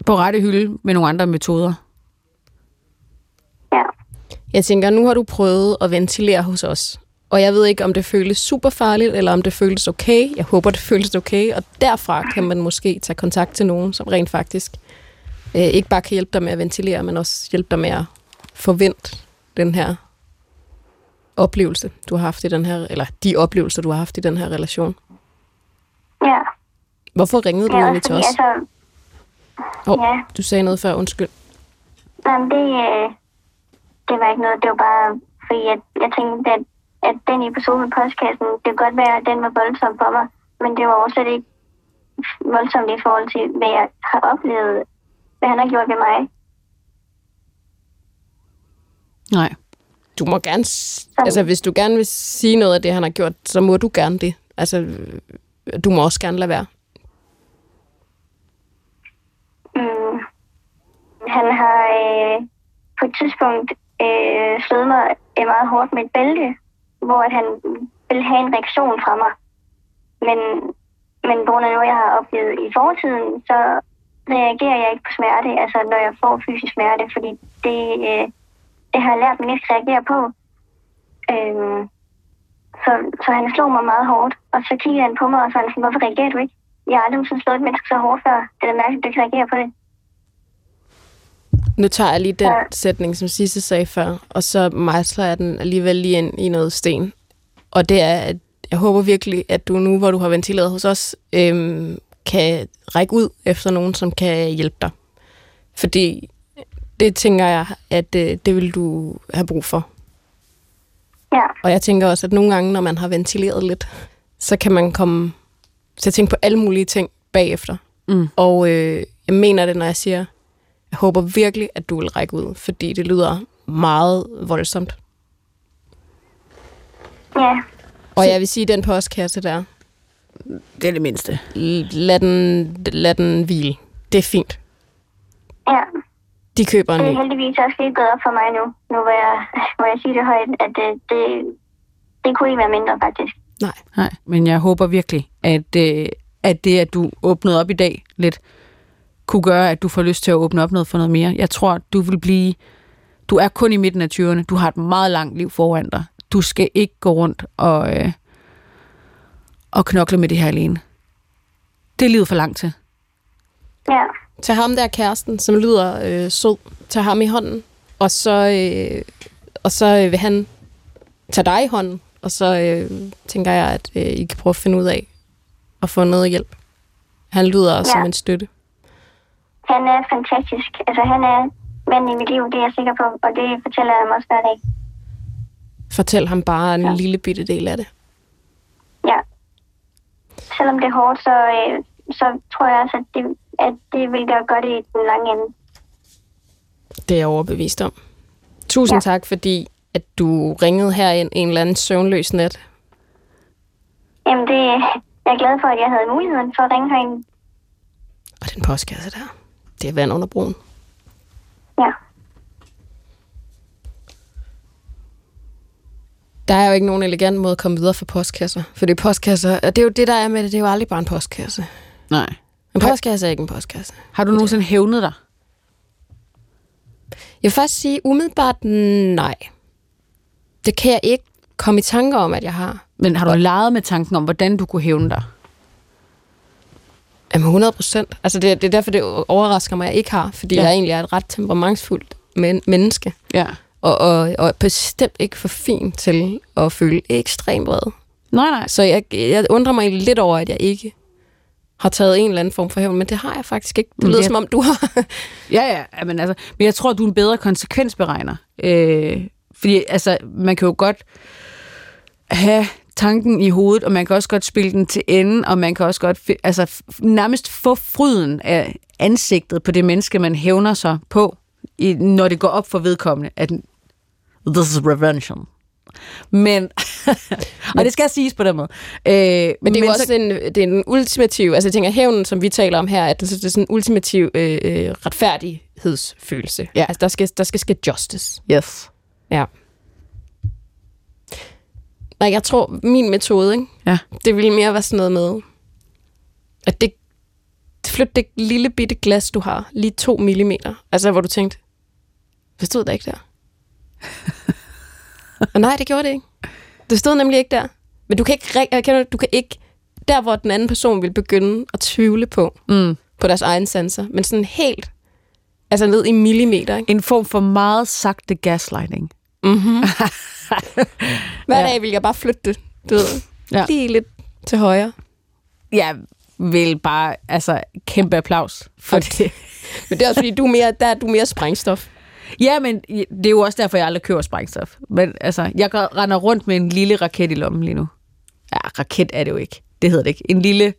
på rette hylde med nogle andre metoder. Jeg tænker, nu har du prøvet at ventilere hos os. Og jeg ved ikke, om det føles super farligt, eller om det føles okay. Jeg håber, det føles okay. Og derfra kan man måske tage kontakt til nogen, som rent faktisk øh, ikke bare kan hjælpe dig med at ventilere, men også hjælpe dig med at forvente den her oplevelse, du har haft i den her, eller de oplevelser, du har haft i den her relation. ja. Hvorfor ringede du ja egentlig til os? altså, Åh, ja. Du sagde noget før, undskyld. Jamen, det, øh, det var ikke noget. Det var bare, fordi jeg, jeg tænkte, at, at den episode med postkassen, det kan godt være, at den var voldsom for mig, men det var også slet ikke voldsomt i forhold til, hvad jeg har oplevet, hvad han har gjort ved mig. Nej. Du må gerne... Altså, hvis du gerne vil sige noget af det, han har gjort, så må du gerne det. Altså, du må også gerne lade være. Mm. Han har øh, på et tidspunkt øh, slået mig øh, meget hårdt med et bælte, hvor at han ville have en reaktion fra mig. Men, men på grund af noget, jeg har oplevet i fortiden, så reagerer jeg ikke på smerte, altså når jeg får fysisk smerte, fordi det, øh, det har jeg lært mig ikke at reagere på. Øh, så, så han slog mig meget hårdt, og så kiggede han på mig, og så han sådan, hvorfor reagerer du ikke? Jeg har aldrig nogensinde slået et menneske så hårdt før. Det er da mærkeligt, at du ikke reagerer på det. Nu tager jeg lige den Ja. sætning, som Sisse sagde før, og så mejsler jeg den alligevel lige ind i noget sten. Og det er, at jeg håber virkelig, at du nu, hvor du har ventileret hos os, øhm, kan række ud efter nogen, som kan hjælpe dig. Fordi det tænker jeg, at øh, det vil du have brug for. Ja, Og jeg tænker også, at nogle gange, når man har ventileret lidt, så kan man komme til at tænke på alle mulige ting bagefter. Mm. Og øh, jeg mener det, når jeg siger, jeg håber virkelig, at du vil række ud, fordi det lyder meget voldsomt. ja, Og jeg vil sige, den postkasse der, Det er det mindste. lad den, lad den hvile. Det er fint. ja. De køber en Det er heldigvis også lige gået op for mig nu, nu hvor jeg, hvor jeg siger det højt, at det, det, det kunne ikke være mindre faktisk. Nej. Nej, men jeg håber virkelig, at, øh, at det, at du åbnede op i dag lidt, kunne gøre, at du får lyst til at åbne op noget for noget mere. Jeg tror, du vil blive... Du er kun i midten af 20'erne. Du har et meget langt liv foran dig. Du skal ikke gå rundt og, øh, og knokle med det her alene. Det er livet for langt til. Ja, Tag ham der kæresten, som lyder øh, sød. Tag ham i hånden. Og så, øh, og så øh, vil han tage dig i hånden. Og så øh, tænker jeg, at øh, I kan prøve at finde ud af at få noget hjælp. Han lyder ja. som en støtte. Han er fantastisk. Altså, han er manden i mit liv, det er jeg sikker på, og det fortæller jeg ham også hver dag. Fortæl ham bare en ja. lille bitte del af det. Ja. Selvom det er hårdt, så, øh, så tror jeg også, at det, at det vil gøre godt i den lange ende. Det er jeg overbevist om. Tusind ja. tak, fordi at du ringede her en, en eller anden søvnløs nat. Jamen, det, jeg er glad for, at jeg havde muligheden for at ringe herind. Og den postkasse der, det er vand under broen. Ja. Der er jo ikke nogen elegant måde at komme videre fra postkasser. For det er postkasser, og det er jo det, der er med det. Det er jo aldrig bare en postkasse. Nej. En postkasse er ikke en postkasse. Har du nogensinde hævnet dig? Jeg vil faktisk sige umiddelbart nej. Det kan jeg ikke komme i tanke om, at jeg har. Men har du leget med tanken om, hvordan du kunne hævne dig? Jamen 100 procent. Altså det, det er derfor, det overrasker mig, at jeg ikke har. Fordi Ja. jeg egentlig er et ret temperamentsfuldt men, menneske. Ja. Og, og, og bestemt ikke for fin til at føle ekstremt vred. Nej, nej. Så jeg, jeg undrer mig lidt over, at jeg ikke har taget en eller anden form for hævn, men det har jeg faktisk ikke. Det lyder det- som om, du har. Ja, ja, men, altså, men jeg tror, du er en bedre konsekvensberegner. Øh, fordi altså, man kan jo godt have tanken i hovedet, og man kan også godt spille den til ende, og man kan også godt altså, nærmest få fryden af ansigtet på det menneske, man hævner sig på, i, når det går op for vedkommende, at this is revenge. Men, og det skal siges på den måde. Øh, Men det er jo så- også en, det er en ultimativ, altså jeg tænker, hævnen, som vi taler om her, at det, det er sådan en ultimativ øh, øh, retfærdighedsfølelse. Ja. Altså der skal, der skal ske justice. Yes. Ja. Nej, jeg tror, min metode, ikke? Ja. det ville mere være sådan noget med, at det, flyt det lille bitte glas, du har, lige to millimeter. Altså, hvor du tænkte, det stod der ikke der. Og nej, det gjorde det ikke. Det stod nemlig ikke der. Men du kan ikke, kender, du kan ikke, der hvor den anden person vil begynde at tvivle på, Mm. på deres egen sanser, men sådan helt, altså ned i millimeter, ikke? En form for meget sagte gaslighting. Mm-hmm. Hver Ja. dag vil jeg bare flytte det, du ved, Ja. lige lidt til højre. Jeg vil bare, altså, kæmpe applaus for Okay. det. Men det er også fordi, du er mere, der er du mere sprængstof. Ja, men det er jo også derfor, jeg aldrig køber sprængstof. Men altså, jeg render rundt med en lille raket i lommen lige nu. Ja, raket er det jo ikke. Det hedder det ikke. En lille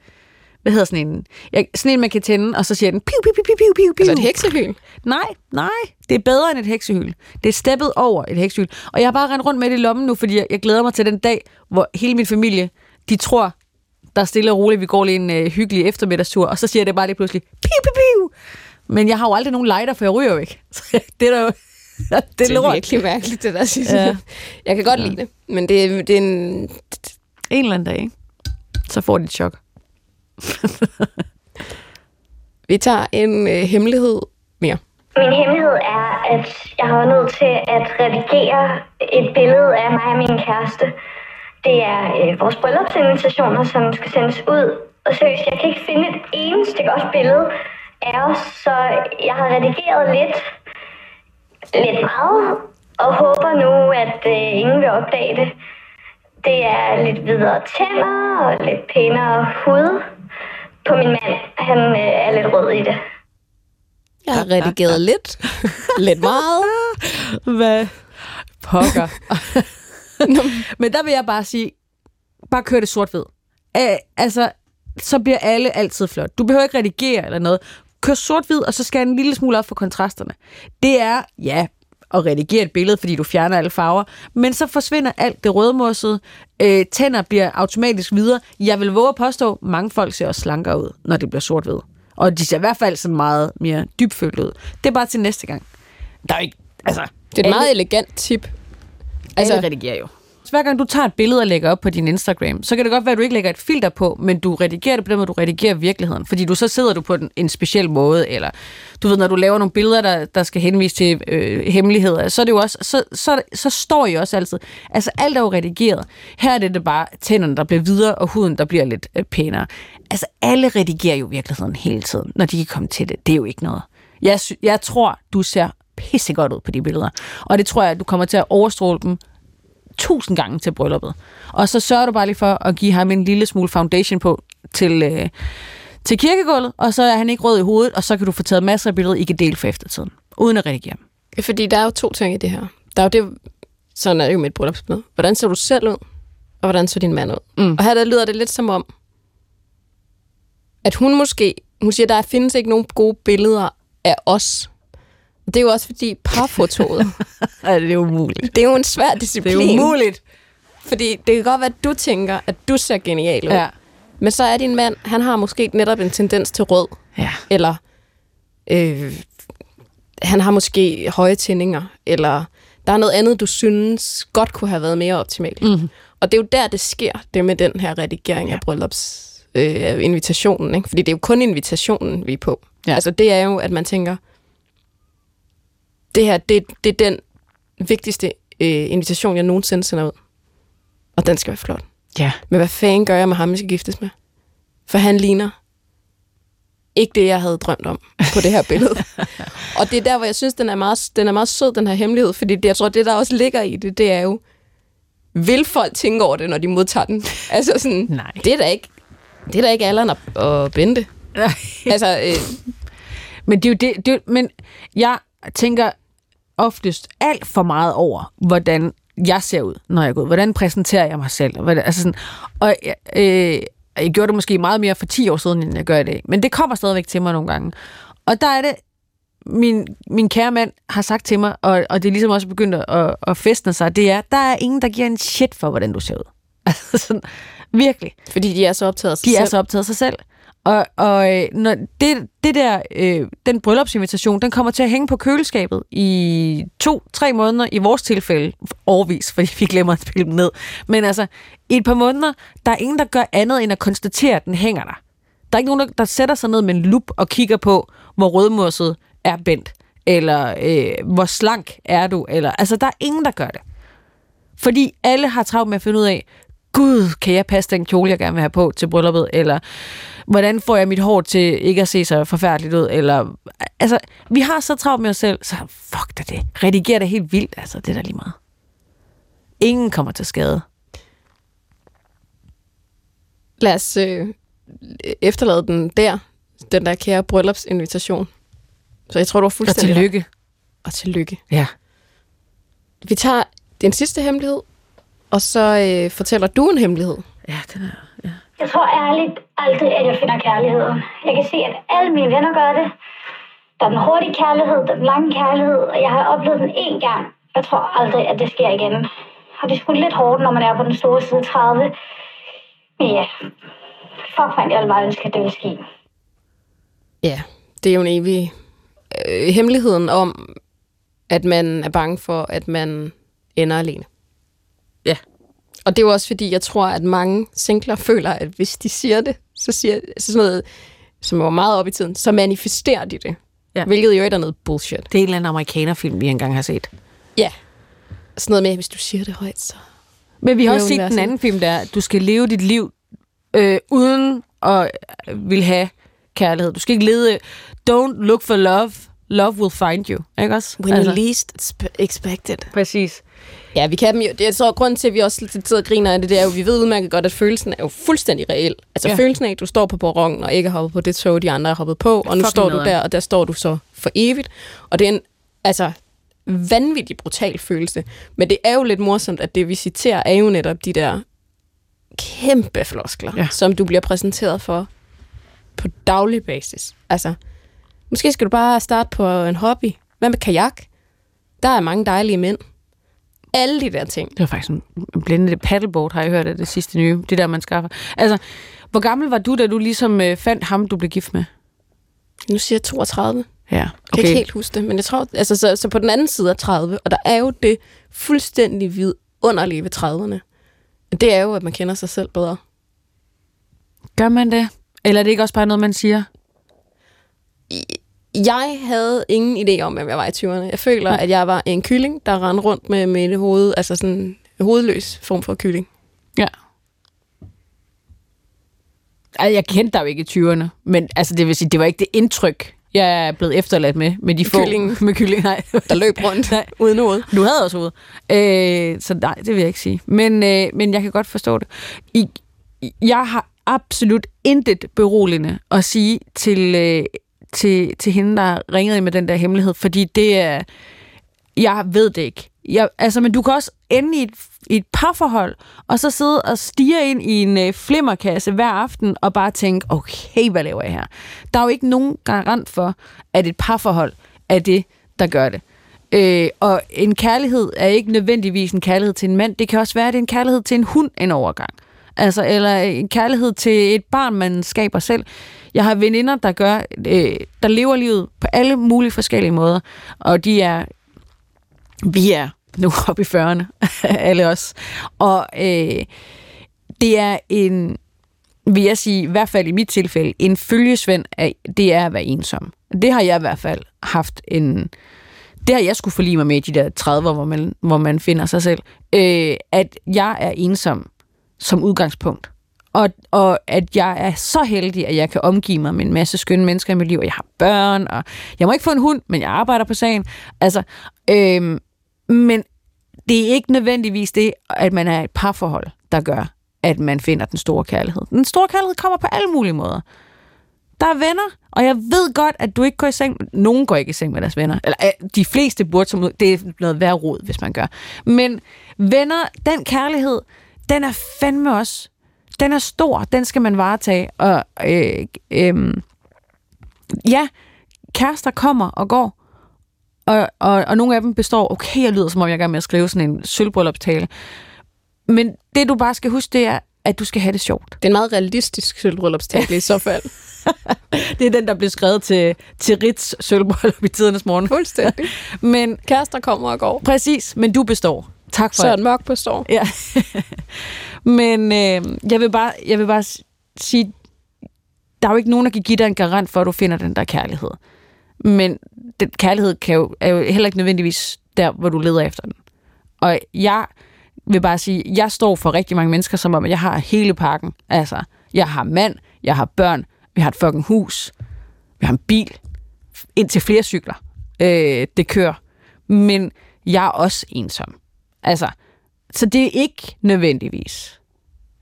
hvad hedder sådan en? Jeg, sådan en, man kan tænde, og så siger den, piu, piu, piu, piu, piu, piu. Altså et heksehyl. Nej, nej, det er bedre end et heksehyl. Det er steppet over et heksehyl. Og jeg har bare rendt rundt med det i lommen nu, fordi jeg, jeg glæder mig til den dag, hvor hele min familie, de tror, der er stille og roligt, vi går lige en øh, hyggelig eftermiddagstur, og så siger det bare lige pludselig, piu, piu, piu. Men jeg har jo aldrig nogen lighter, for jeg ryger jo ikke. Så det er da jo... Det er, Det er lort. virkelig mærkeligt, det der sidste. Ja. Ja. Jeg kan godt lide det, men det, er- det er en... En eller anden dag, ikke? Så får de et chok. Vi tager en øh, hemmelighed mere. Min hemmelighed er, at jeg har været nødt til at redigere et billede af mig og min kæreste. Det er øh, vores bryllupsinvitationer, som skal sendes ud. Og seriøst, jeg kan ikke finde et eneste godt billede af os, så jeg har redigeret lidt, lidt meget, og håber nu, at øh, ingen vil opdage det. Det er lidt videre tænder og lidt pænere hud på min mand. Han øh, er lidt rød i det. Jeg har redigeret lidt, lidt meget. Hvad? Pokker. Men der vil jeg bare sige, bare kør det sort-hvid. Æ, altså, så bliver alle altid flot. Du behøver ikke redigere eller noget. Kør sort-hvid, og så skal en lille smule op for kontrasterne. Det er, ja, at redigere et billede, fordi du fjerner alle farver, men så forsvinder alt det rødmossede. Øh, tænder bliver automatisk videre. Jeg vil våge at påstå, mange folk ser også slankere ud, når det bliver sort-hvid. Og de ser i hvert fald sådan meget mere dybfølt ud. Det er bare til næste gang. Der er ikke, altså, Det er et meget elegant tip. Altså, alle redigerer jo. Hver gang du tager et billede og lægger op på din Instagram, så kan det godt være, at du ikke lægger et filter på, men du redigerer det på den måde, du redigerer virkeligheden. Fordi du så sidder du på den, en speciel måde, eller du ved, når du laver nogle billeder, der, der skal henvise til øh, hemmeligheder, så er det jo også, så, så, så står I også altid. Altså alt er jo redigeret. Her er det, det bare tænderne, der bliver videre, og huden, der bliver lidt øh, pænere. Altså alle redigerer jo virkeligheden hele tiden, når de kan komme til det. Det er jo ikke noget. Jeg, sy- jeg tror, du ser pissegodt ud på de billeder. Og det tror jeg, at du kommer til at overstråle dem tusind gange til brylluppet. Og så sørger du bare lige for at give ham en lille smule foundation på til, øh, til kirkegulvet, og så er han ikke rød i hovedet, og så kan du få taget masser af billeder, I kan dele for eftertiden, uden at redigere. Fordi der er jo to ting i det her. Der er jo det, sådan er det jo med et bryllupsmøde. Hvordan ser du selv ud, og hvordan ser din mand ud? Mm. Og her der lyder det lidt som om, at hun måske, hun siger, der findes ikke nogen gode billeder af os. Det er jo også fordi parfotoet, Ja, det er umuligt. det er jo en svær disciplin. Det er umuligt. Fordi det kan godt være, at du tænker, at du ser genial ud. Ja. Men så er din mand, han har måske netop en tendens til rød. Ja. Eller øh, han har måske høje tændinger. Eller der er noget andet, du synes godt kunne have været mere optimalt. Mhm. Og det er jo der, det sker, det med den her redigering ja. af bryllups øh, invitationen. Ikke? Fordi det er jo kun invitationen, vi er på. Ja. Altså det er jo, at man tænker, det her, det, det er den vigtigste øh, invitation, jeg nogensinde sender ud. Og den skal være flot. Ja. Men hvad fanden gør jeg med ham, jeg skal giftes med? For han ligner ikke det, jeg havde drømt om på det her billede. og det er der, hvor jeg synes, den er meget, den er meget sød, den her hemmelighed. Fordi det, jeg tror, det, der også ligger i det, det er jo, vil folk tænke over det, når de modtager den? Altså sådan, Nej. det er da ikke, det er da ikke Allan og, og Bente. altså, øh, Men det er jo det, det men jeg tænker oftest alt for meget over, hvordan jeg ser ud, når jeg går ud. Hvordan præsenterer jeg mig selv? Hvordan, altså sådan, og jeg, øh, jeg gjorde det måske meget mere for 10 år siden, end jeg gør i dag. Men det kommer stadigvæk til mig nogle gange. Og der er det, min, min kære mand har sagt til mig, og, og det er ligesom også begyndt at, at festne sig, det er, der er ingen, der giver en shit for, hvordan du ser ud. Altså sådan, virkelig. fordi de er så optaget af sig De er selv. så optaget af sig selv. Og, og øh, når det, det der, øh, den bryllupsinvitation, den kommer til at hænge på køleskabet i to-tre måneder, i vores tilfælde årvis, fordi vi glemmer at spille den ned. Men altså, i et par måneder, der er ingen, der gør andet end at konstatere, at den hænger der. Der er ikke nogen, der, der sætter sig ned med en lup og kigger på, hvor rødmosset er bent, eller øh, hvor slank er du, eller altså, der er ingen, der gør det. Fordi alle har travlt med at finde ud af, gud, kan jeg passe den kjole, jeg gerne vil have på til brylluppet, eller hvordan får jeg mit hår til ikke at se så forfærdeligt ud, eller, altså, vi har så travlt med os selv, så fuck da det. Rediger det helt vildt, altså, det er da lige meget. Ingen kommer til skade. Lad os øh, efterlade den der, den der kære bryllupsinvitation. Så jeg tror, du Og fuldstændig tillykke. ret. Og tillykke. Ja. Vi tager den sidste hemmelighed, og så øh, fortæller du en hemmelighed. Ja, den er, ja. Jeg tror ærligt aldrig, at jeg finder kærligheden. Jeg kan se, at alle mine venner gør det. Der er den hurtige kærlighed, der er den lange kærlighed, og jeg har oplevet den én gang. Jeg tror aldrig, at det sker igen. Og det er sgu lidt hårdt, når man er på den store side 30. Men ja, fuck fandt jeg bare ønske, at det ville ske. Ja, det er jo en evig øh, hemmeligheden om, at man er bange for, at man ender alene. Og det er jo også fordi, jeg tror, at mange singler føler, at hvis de siger det, så siger så sådan noget, som var meget op i tiden, så manifesterer de det. Ja. Hvilket jo er noget bullshit. Det er en eller anden amerikanerfilm, vi engang har set. Ja. Sådan noget med, hvis du siger det højt, så... Men vi har også set den anden film, der er, du skal leve dit liv øh, uden at vil have kærlighed. Du skal ikke lede... Don't look for love. Love will find you. Ikke også? When altså. you least expe- expected. Præcis. Ja, vi kan dem jo. Det er så grunden til, at vi også lidt sidder og griner af det, det er jo, vi ved udmærket godt, at følelsen er jo fuldstændig reel. Altså Ja. følelsen af, at du står på perronen og ikke har hoppet på det tog, de andre har hoppet på, og nu Fucking står du nederen. der, og der står du så for evigt. Og det er en, altså, vanvittig brutal følelse. Men det er jo lidt morsomt, at det, vi citerer, er jo netop de der kæmpe floskler, ja. som du bliver præsenteret for på daglig basis. Altså, måske skal du bare starte på en hobby. Hvad med kajak? Der er mange dejlige mænd. Alle de der ting. Det var faktisk en en blændende paddleboard, har jeg hørt af det sidste nye. Det der, man skaffer. Altså, hvor gammel var du, da du ligesom øh, fandt ham, du blev gift med? Nu siger jeg 32. Ja, Jeg kan ikke helt huske det, men jeg tror, altså, så, så på den anden side af 30, og der er jo det fuldstændig vidunderlige ved 30'erne. Det er jo, at man kender sig selv bedre. Gør man det? Eller er det ikke også bare noget, man siger? Jeg havde ingen idé om, hvem jeg var i 20'erne. Jeg føler, at jeg var en kylling, der rendte rundt med mit hoved, altså sådan en hovedløs form for kylling. Ja. Altså, jeg kendte dig jo ikke i 20'erne, men altså, det vil sige, det var ikke det indtryk, jeg er blevet efterladt med, med de få... Kyllingen. Med kylling, nej. Der løb rundt Nej. uden hoved. Du havde også hoved. Øh, så nej, det vil jeg ikke sige. Men, øh, men jeg kan godt forstå det. I, jeg har absolut intet beroligende at sige til, øh, til, til hende, der ringede med den der hemmelighed, fordi det er... Jeg ved det ikke. Jeg, altså, men du kan også ende i et, i et parforhold, og så sidde og stige ind i en øh, flimmerkasse hver aften, og bare tænke, okay, hvad laver jeg her? Der er jo ikke nogen garant for, at et parforhold er det, der gør det. Øh, og en kærlighed er ikke nødvendigvis en kærlighed til en mand. Det kan også være, at det er en kærlighed til en hund en overgang. Altså, eller en kærlighed til et barn, man skaber selv. Jeg har veninder, der gør, øh, der lever livet på alle mulige forskellige måder, og de er, vi er nu oppe i 40'erne, alle os. Og øh, det er en, vil jeg sige, i hvert fald i mit tilfælde, en følgesvend af, det er at være ensom. Det har jeg i hvert fald haft en, det har jeg skulle forlige mig med i de der 30'er, hvor man, hvor man finder sig selv, øh, at jeg er ensom som udgangspunkt. Og, og at jeg er så heldig, at jeg kan omgive mig med en masse skønne mennesker i mit liv, og jeg har børn, og jeg må ikke få en hund, men jeg arbejder på sagen. Altså, øhm, men det er ikke nødvendigvis det, at man er et parforhold, der gør, at man finder den store kærlighed. Den store kærlighed kommer på alle mulige måder. Der er venner, og jeg ved godt, at du ikke går i seng. Nogen går ikke i seng med deres venner. Eller øh, de fleste burde som ud- Det er noget værd rod, hvis man gør. Men venner, den kærlighed, den er fandme også... Den er stor, den skal man varetage. Og øh, øh, ja, kærester kommer og går. Og, og, og nogle af dem består, okay, jeg lyder som om, jeg er i gang med at skrive sådan en sølvbryllupstale. Men det, du bare skal huske, det er, at du skal have det sjovt. Det er en meget realistisk sølvbryllupstale i så fald. Det er den, der blev skrevet til, til Ritz sølvbryllup i tidernes morgen. Fuldstændig. Men Kærester kommer og går. præcis, men du består. Tak for Søren Mørk består. Ja. Men øh, jeg, vil bare, jeg vil bare sige, der er jo ikke nogen, der kan give dig en garant for, at du finder den der kærlighed. Men den kærlighed kan jo, er jo heller ikke nødvendigvis der, hvor du leder efter den. Og jeg vil bare sige, jeg står for rigtig mange mennesker, som om, jeg har hele pakken. Altså, jeg har mand, jeg har børn, vi har et fucking hus, vi har en bil, indtil flere cykler. Øh, det kører. Men jeg er også ensom. Altså, så det er ikke nødvendigvis.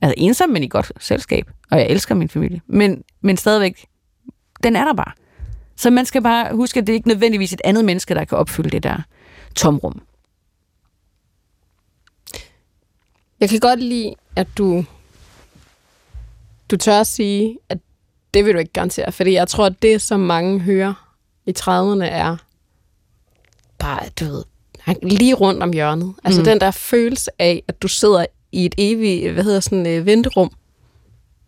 Altså ensom, men i godt selskab. Og jeg elsker min familie. Men, men stadigvæk, den er der bare. Så man skal bare huske, at det er ikke nødvendigvis et andet menneske, der kan opfylde det der tomrum. Jeg kan godt lide, at du du tør at sige, at det vil du ikke garantere, fordi jeg tror, at det, som mange hører i 30'erne, er bare, du ved, lige rundt om hjørnet. Altså Mm. den der følelse af, at du sidder i et evigt, hvad hedder sådan, øh, venterum.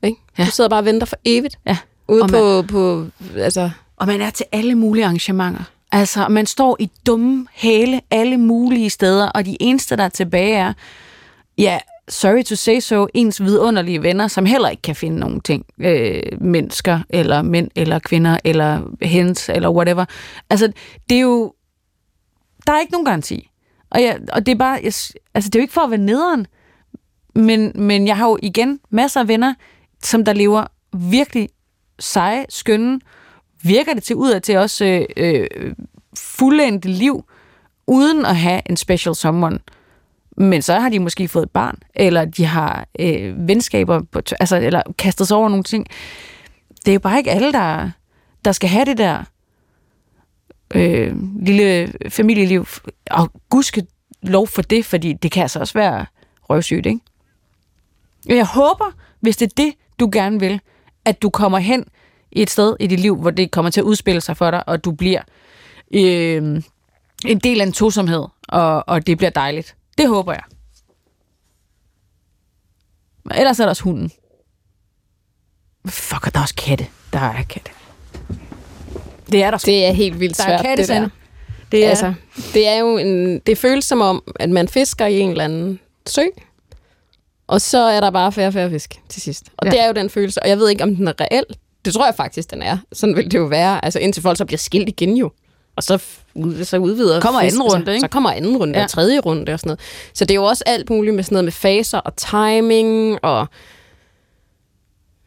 Ikke? Ja. Du sidder bare og venter for evigt. Ja. Ude Og på, på, altså, Og man er til alle mulige arrangementer. Altså, man står i dumme hale alle mulige steder, og de eneste, der er tilbage er, ja, sorry to say so, ens vidunderlige venner, som heller ikke kan finde nogen ting. Øh, mennesker, eller mænd, eller kvinder, eller hens, eller whatever. Altså, det er jo... Der er ikke nogen garanti. Og, jeg, og det er bare... Jeg, altså, det er jo ikke for at være nederen, men, men jeg har jo igen masser af venner, som der lever virkelig seje, skønne, virker det til ud af til også øh, øh, fuldendte liv, uden at have en special someone. Men så har de måske fået et barn, eller de har øh, venskaber, på, t- altså, eller kastet sig over nogle ting. Det er jo bare ikke alle, der, der skal have det der øh, lille familieliv. Og gudske lov for det, fordi det kan altså også være røvsygt, ikke? Jeg håber, hvis det er det, du gerne vil, at du kommer hen i et sted i dit liv, hvor det kommer til at udspille sig for dig, og du bliver øh, en del af en tosomhed, og, og det bliver dejligt. Det håber jeg. Men ellers er der også hunden. Fuck, og der er også katte. Der er katte. Det er der det er helt vildt Der er svært, det kattesande. der. Det er, Altså, det er jo en, det føles som om, at man fisker i en eller anden sø, og så er der bare færre færre fisk til sidst. Og Ja. det er jo den følelse, og jeg ved ikke, om den er reel. Det tror jeg faktisk, den er. Sådan vil det jo være. Altså indtil folk så bliver skilt igen jo. Og så, så udvider Kommer anden fisken runde, ikke? Så kommer anden runde ja. og tredje runde og sådan noget. Så det er jo også alt muligt med sådan noget med faser og timing og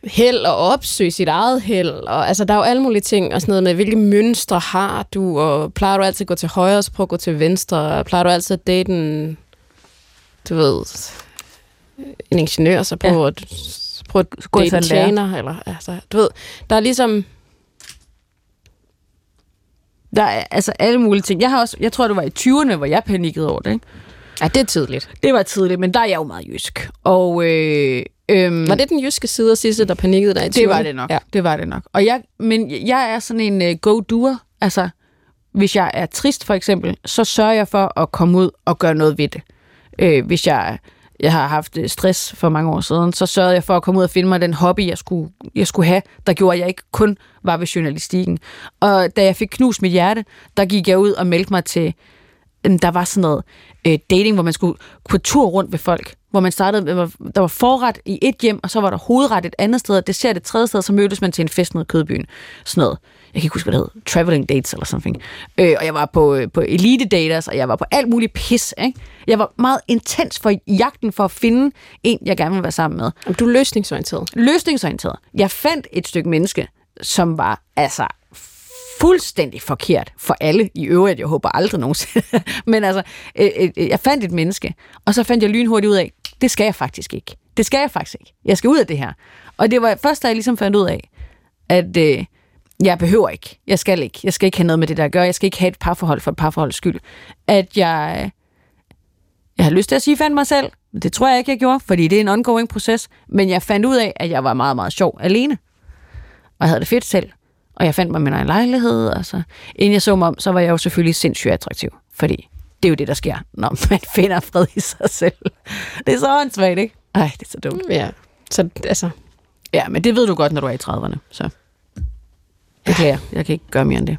held og opsøge sit eget held. Og, altså, der er jo alle mulige ting, og sådan noget med, hvilke mønstre har du, og plejer du altid at gå til højre, så prøv at gå til venstre, og plejer du altid at date en, du ved, en ingeniør, så prøv Ja. at, prøv at Gå date til en tjener, eller, altså, du ved, der er ligesom, der er altså alle mulige ting. Jeg, har også, jeg tror, det var i 20'erne, hvor jeg panikkede over det. Ikke? Ja, det er tidligt. Det var tidligt, men der er jeg jo meget jysk. Og, øh, øhm, Var det den jyske side af sidste, der panikkede dig i Det var 20'erne? det nok. Ja. Det var det nok. Og jeg, men jeg er sådan en uh, go-doer. Altså, hvis jeg er trist for eksempel, så sørger jeg for at komme ud og gøre noget ved det. Øh, hvis jeg, jeg har haft øh, stress for mange år siden, så sørgede jeg for at komme ud og finde mig den hobby, jeg skulle, jeg skulle have, der gjorde, at jeg ikke kun var ved journalistikken. Og da jeg fik knust mit hjerte, der gik jeg ud og meldte mig til der var sådan noget øh, dating, hvor man skulle på tur rundt ved folk. Hvor man startede, der var, forret i et hjem, og så var der hovedret et andet sted, og dessert et tredje sted, så mødtes man til en fest nede i Kødbyen. Sådan noget. Jeg kan ikke huske, hvad det hed. Traveling dates eller something. Øh, og jeg var på, øh, på elite daters, og jeg var på alt muligt pis. Ikke? Jeg var meget intens for jagten for at finde en, jeg gerne ville være sammen med Jamen, Du er løsningsorienteret. løsningsorienteret. Jeg fandt et stykke menneske, som var altså fuldstændig forkert for alle i øvrigt. Jeg håber aldrig nogensinde. Men altså, øh, øh, øh, jeg fandt et menneske, og så fandt jeg lynhurtigt ud af, det skal jeg faktisk ikke. Det skal jeg faktisk ikke. Jeg skal ud af det her. Og det var først, da jeg ligesom fandt ud af, at øh, jeg behøver ikke. Jeg skal ikke. Jeg skal ikke have noget med det der at gøre. Jeg skal ikke have et parforhold for et parforholds skyld. At jeg, øh, jeg har lyst til at sige, fandt mig selv. Det tror jeg ikke, jeg gjorde, fordi det er en ongoing proces. Men jeg fandt ud af, at jeg var meget, meget sjov alene. Og jeg havde det fedt selv. Og jeg fandt mig min egen lejlighed. Altså. Inden jeg så mig om, så var jeg jo selvfølgelig sindssygt attraktiv. Fordi det er jo det, der sker, når man finder fred i sig selv. Det er så åndssvagt, ikke? Ej, det er så dumt. Ja. Så altså, Ja, men det ved du godt, når du er i 30'erne. Så beklager, jeg kan ikke gøre mere end det.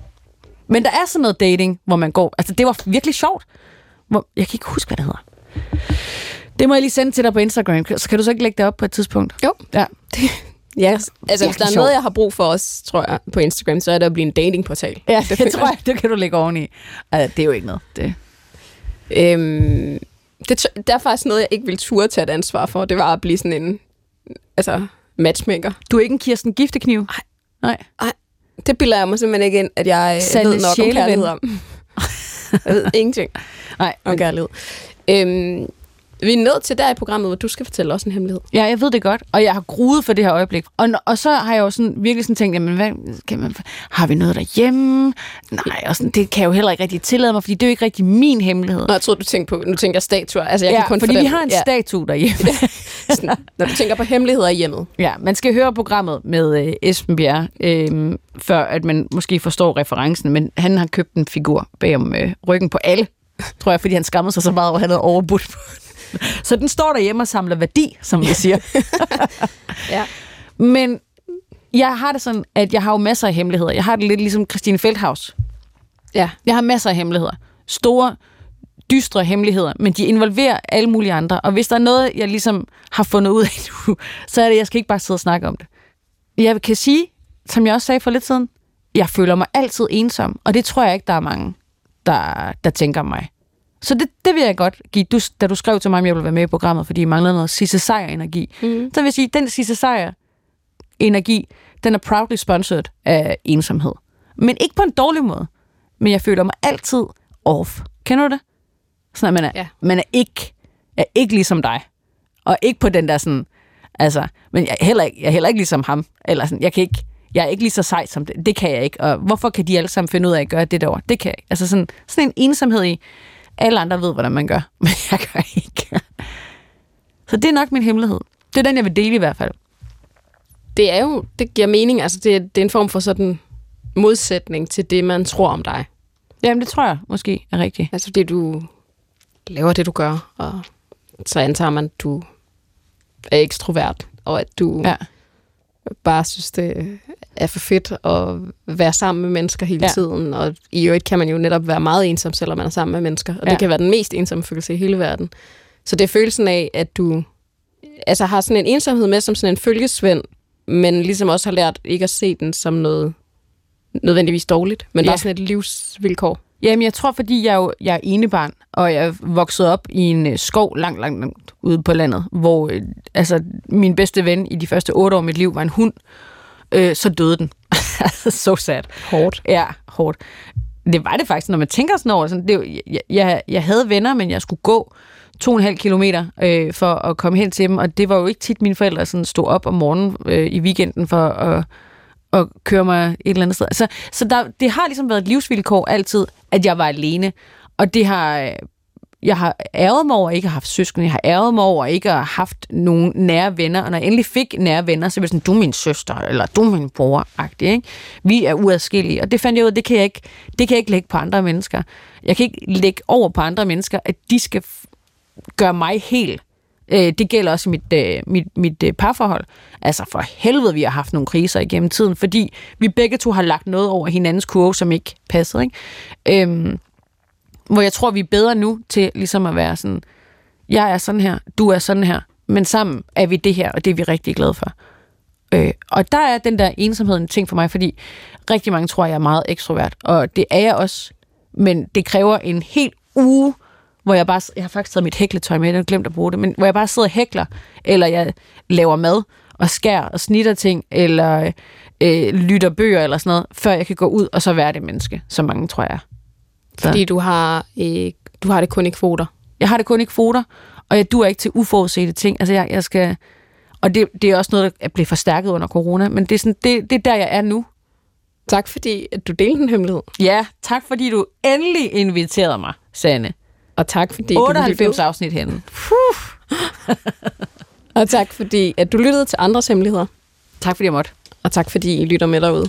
Men der er sådan noget dating, hvor man går... Altså, det var virkelig sjovt. Hvor, jeg kan ikke huske, hvad det hedder. Det må jeg lige sende til dig på Instagram. Så kan du så ikke lægge det op på et tidspunkt? Jo. Ja. Ja, altså hvis der er noget, jeg har brug for os, tror jeg, på Instagram, så er det at blive en datingportal. Ja, det, det tror jeg, det kan du lægge oveni. Altså, det er jo ikke noget. Det. Øhm, det, der er faktisk noget, jeg ikke vil turde tage et ansvar for. Det var at blive sådan en altså, matchmaker. Du er ikke en Kirsten Giftekniv? Nej. Ej, det bilder jeg mig simpelthen ikke ind, at jeg øh, Sande ved nok om sjæleven. kærlighed om. jeg ved ingenting Nej, om kærlighed. Øhm, Vi er nødt til der i programmet, hvor du skal fortælle os en hemmelighed. Ja, jeg ved det godt, og jeg har gruet for det her øjeblik. Og, og så har jeg jo sådan, virkelig sådan tænkt, jamen, hvad, kan man, har vi noget derhjemme? Nej, og sådan, det kan jeg jo heller ikke rigtig tillade mig, fordi det er jo ikke rigtig min hemmelighed. Nå, jeg troede, du tænkte på, nu tænker jeg statuer. Altså, jeg ja, kan kun fordi for vi har en ja. statue derhjemme. Sådan, Når du tænker på hemmeligheder i hjemmet. Ja, man skal høre programmet med øh, Esben Bjerre, øh, før at man måske forstår referencen, men han har købt en figur bag om øh, ryggen på alle, tror jeg, fordi han skammede sig så meget over, at han havde overbudt på. Så den står derhjemme og samler værdi, som vi siger. Ja. Men jeg har det sådan, at jeg har jo masser af hemmeligheder. Jeg har det lidt ligesom Christine Feldhaus. Ja. Jeg har masser af hemmeligheder. Store, dystre hemmeligheder, men de involverer alle mulige andre. Og hvis der er noget, jeg ligesom har fundet ud af nu, så er det, at jeg skal ikke bare sidde og snakke om det. Jeg kan sige, som jeg også sagde for lidt siden, jeg føler mig altid ensom, og det tror jeg ikke, der er mange, der, der tænker om mig. Så det, det vil jeg godt give. Du, da du skrev til mig, om jeg ville være med i programmet, fordi jeg manglede noget Sisse Sejr-energi, mm. så vil jeg sige, at den Sisse Sejr-energi, den er proudly sponsored af ensomhed. Men ikke på en dårlig måde. Men jeg føler mig altid off. Kender du det? Sådan, at man er, Ja. man er ikke, er ikke ligesom dig. Og ikke på den der sådan, altså, men jeg er heller ikke, jeg er heller ikke ligesom ham. Eller sådan, jeg kan ikke, jeg er ikke lige så sej som det. Det kan jeg ikke. Og hvorfor kan de alle sammen finde ud af at gøre det derovre? Det kan jeg ikke. Altså sådan, sådan en ensomhed i, alle andre ved, hvordan man gør, men jeg gør ikke. Så det er nok min hemmelighed. Det er den, jeg vil dele i hvert fald. Det er jo, det giver mening. Altså, det, er- det er en form for sådan modsætning til det, man tror om dig. Jamen, det tror jeg måske er rigtigt. Altså, fordi du laver det, du gør, og så antager man, at du er ekstrovert, og at du Ja. bare synes, det er for fedt at være sammen med mennesker hele Ja. tiden. Og i øvrigt kan man jo netop være meget ensom, selvom man er sammen med mennesker. Og ja. Det kan være den mest ensomme følelse i hele verden. Så det er følelsen af, at du altså har sådan en ensomhed med som sådan en følgesvend, men ligesom også har lært ikke at se den som noget nødvendigvis dårligt, men Ja. bare sådan et livsvilkår. Jamen, jeg tror, fordi jeg, er jo, jeg er enebarn, og jeg vokset op i en øh, skov langt, langt, langt ude på landet, hvor øh, altså, min bedste ven i de første otte år af mit liv var en hund, øh, så døde den. så so sad. Hårdt. Ja, hårdt. Det var det faktisk, når man tænker sådan over. Sådan, det, jeg, jeg, jeg havde venner, men jeg skulle gå to og en halv kilometer øh, for at komme hen til dem, og det var jo ikke tit, mine forældre sådan stod op om morgenen øh, i weekenden for at, at køre mig et eller andet sted. Så, så der, det har ligesom været et livsvilkår altid, at jeg var alene, og det har... Jeg har ærget mig over at ikke have haft søskende. Jeg har ærget mig over at ikke have haft nogen nære venner. Og når jeg endelig fik nære venner, så var det sådan, du er min søster, eller du er min bror -agtig, ikke? Vi er uadskillige. Og det fandt jeg ud af, det kan jeg, ikke, det kan jeg ikke lægge på andre mennesker. Jeg kan ikke lægge over på andre mennesker, at de skal f- gøre mig helt. Øh, det gælder også i mit, øh, mit, mit øh, parforhold. Altså for helvede, vi har haft nogle kriser igennem tiden, fordi vi begge to har lagt noget over hinandens kurve, som ikke passede. Ikke? Øh, hvor jeg tror, vi er bedre nu til ligesom at være sådan, jeg er sådan her, du er sådan her, men sammen er vi det her, og det er vi rigtig glade for. Øh, og der er den der ensomhed en ting for mig, fordi rigtig mange tror, jeg er meget ekstrovert, og det er jeg også, men det kræver en helt uge, hvor jeg bare, jeg har faktisk taget mit hækletøj med, jeg har glemt at bruge det, men hvor jeg bare sidder og hækler, eller jeg laver mad, og skærer og snitter ting, eller øh, lytter bøger eller sådan noget, før jeg kan gå ud og så være det menneske, som mange tror jeg er. Så. Fordi du har, øh, du har det kun i kvoter. Jeg har det kun i kvoter, og jeg duer ikke til uforudsete ting. Altså, jeg, jeg skal... Og det, det er også noget, der er blevet forstærket under corona, men det er, sådan, det, det er der, jeg er nu. Tak fordi, at du delte en hemmelighed. Ja, tak fordi du endelig inviterede mig, Sanne. Og tak fordi, du lyttede. 98 afsnit henne. Og tak fordi, at du lyttede til andres hemmeligheder. Tak fordi jeg måtte. Og tak fordi, I lytter med derude.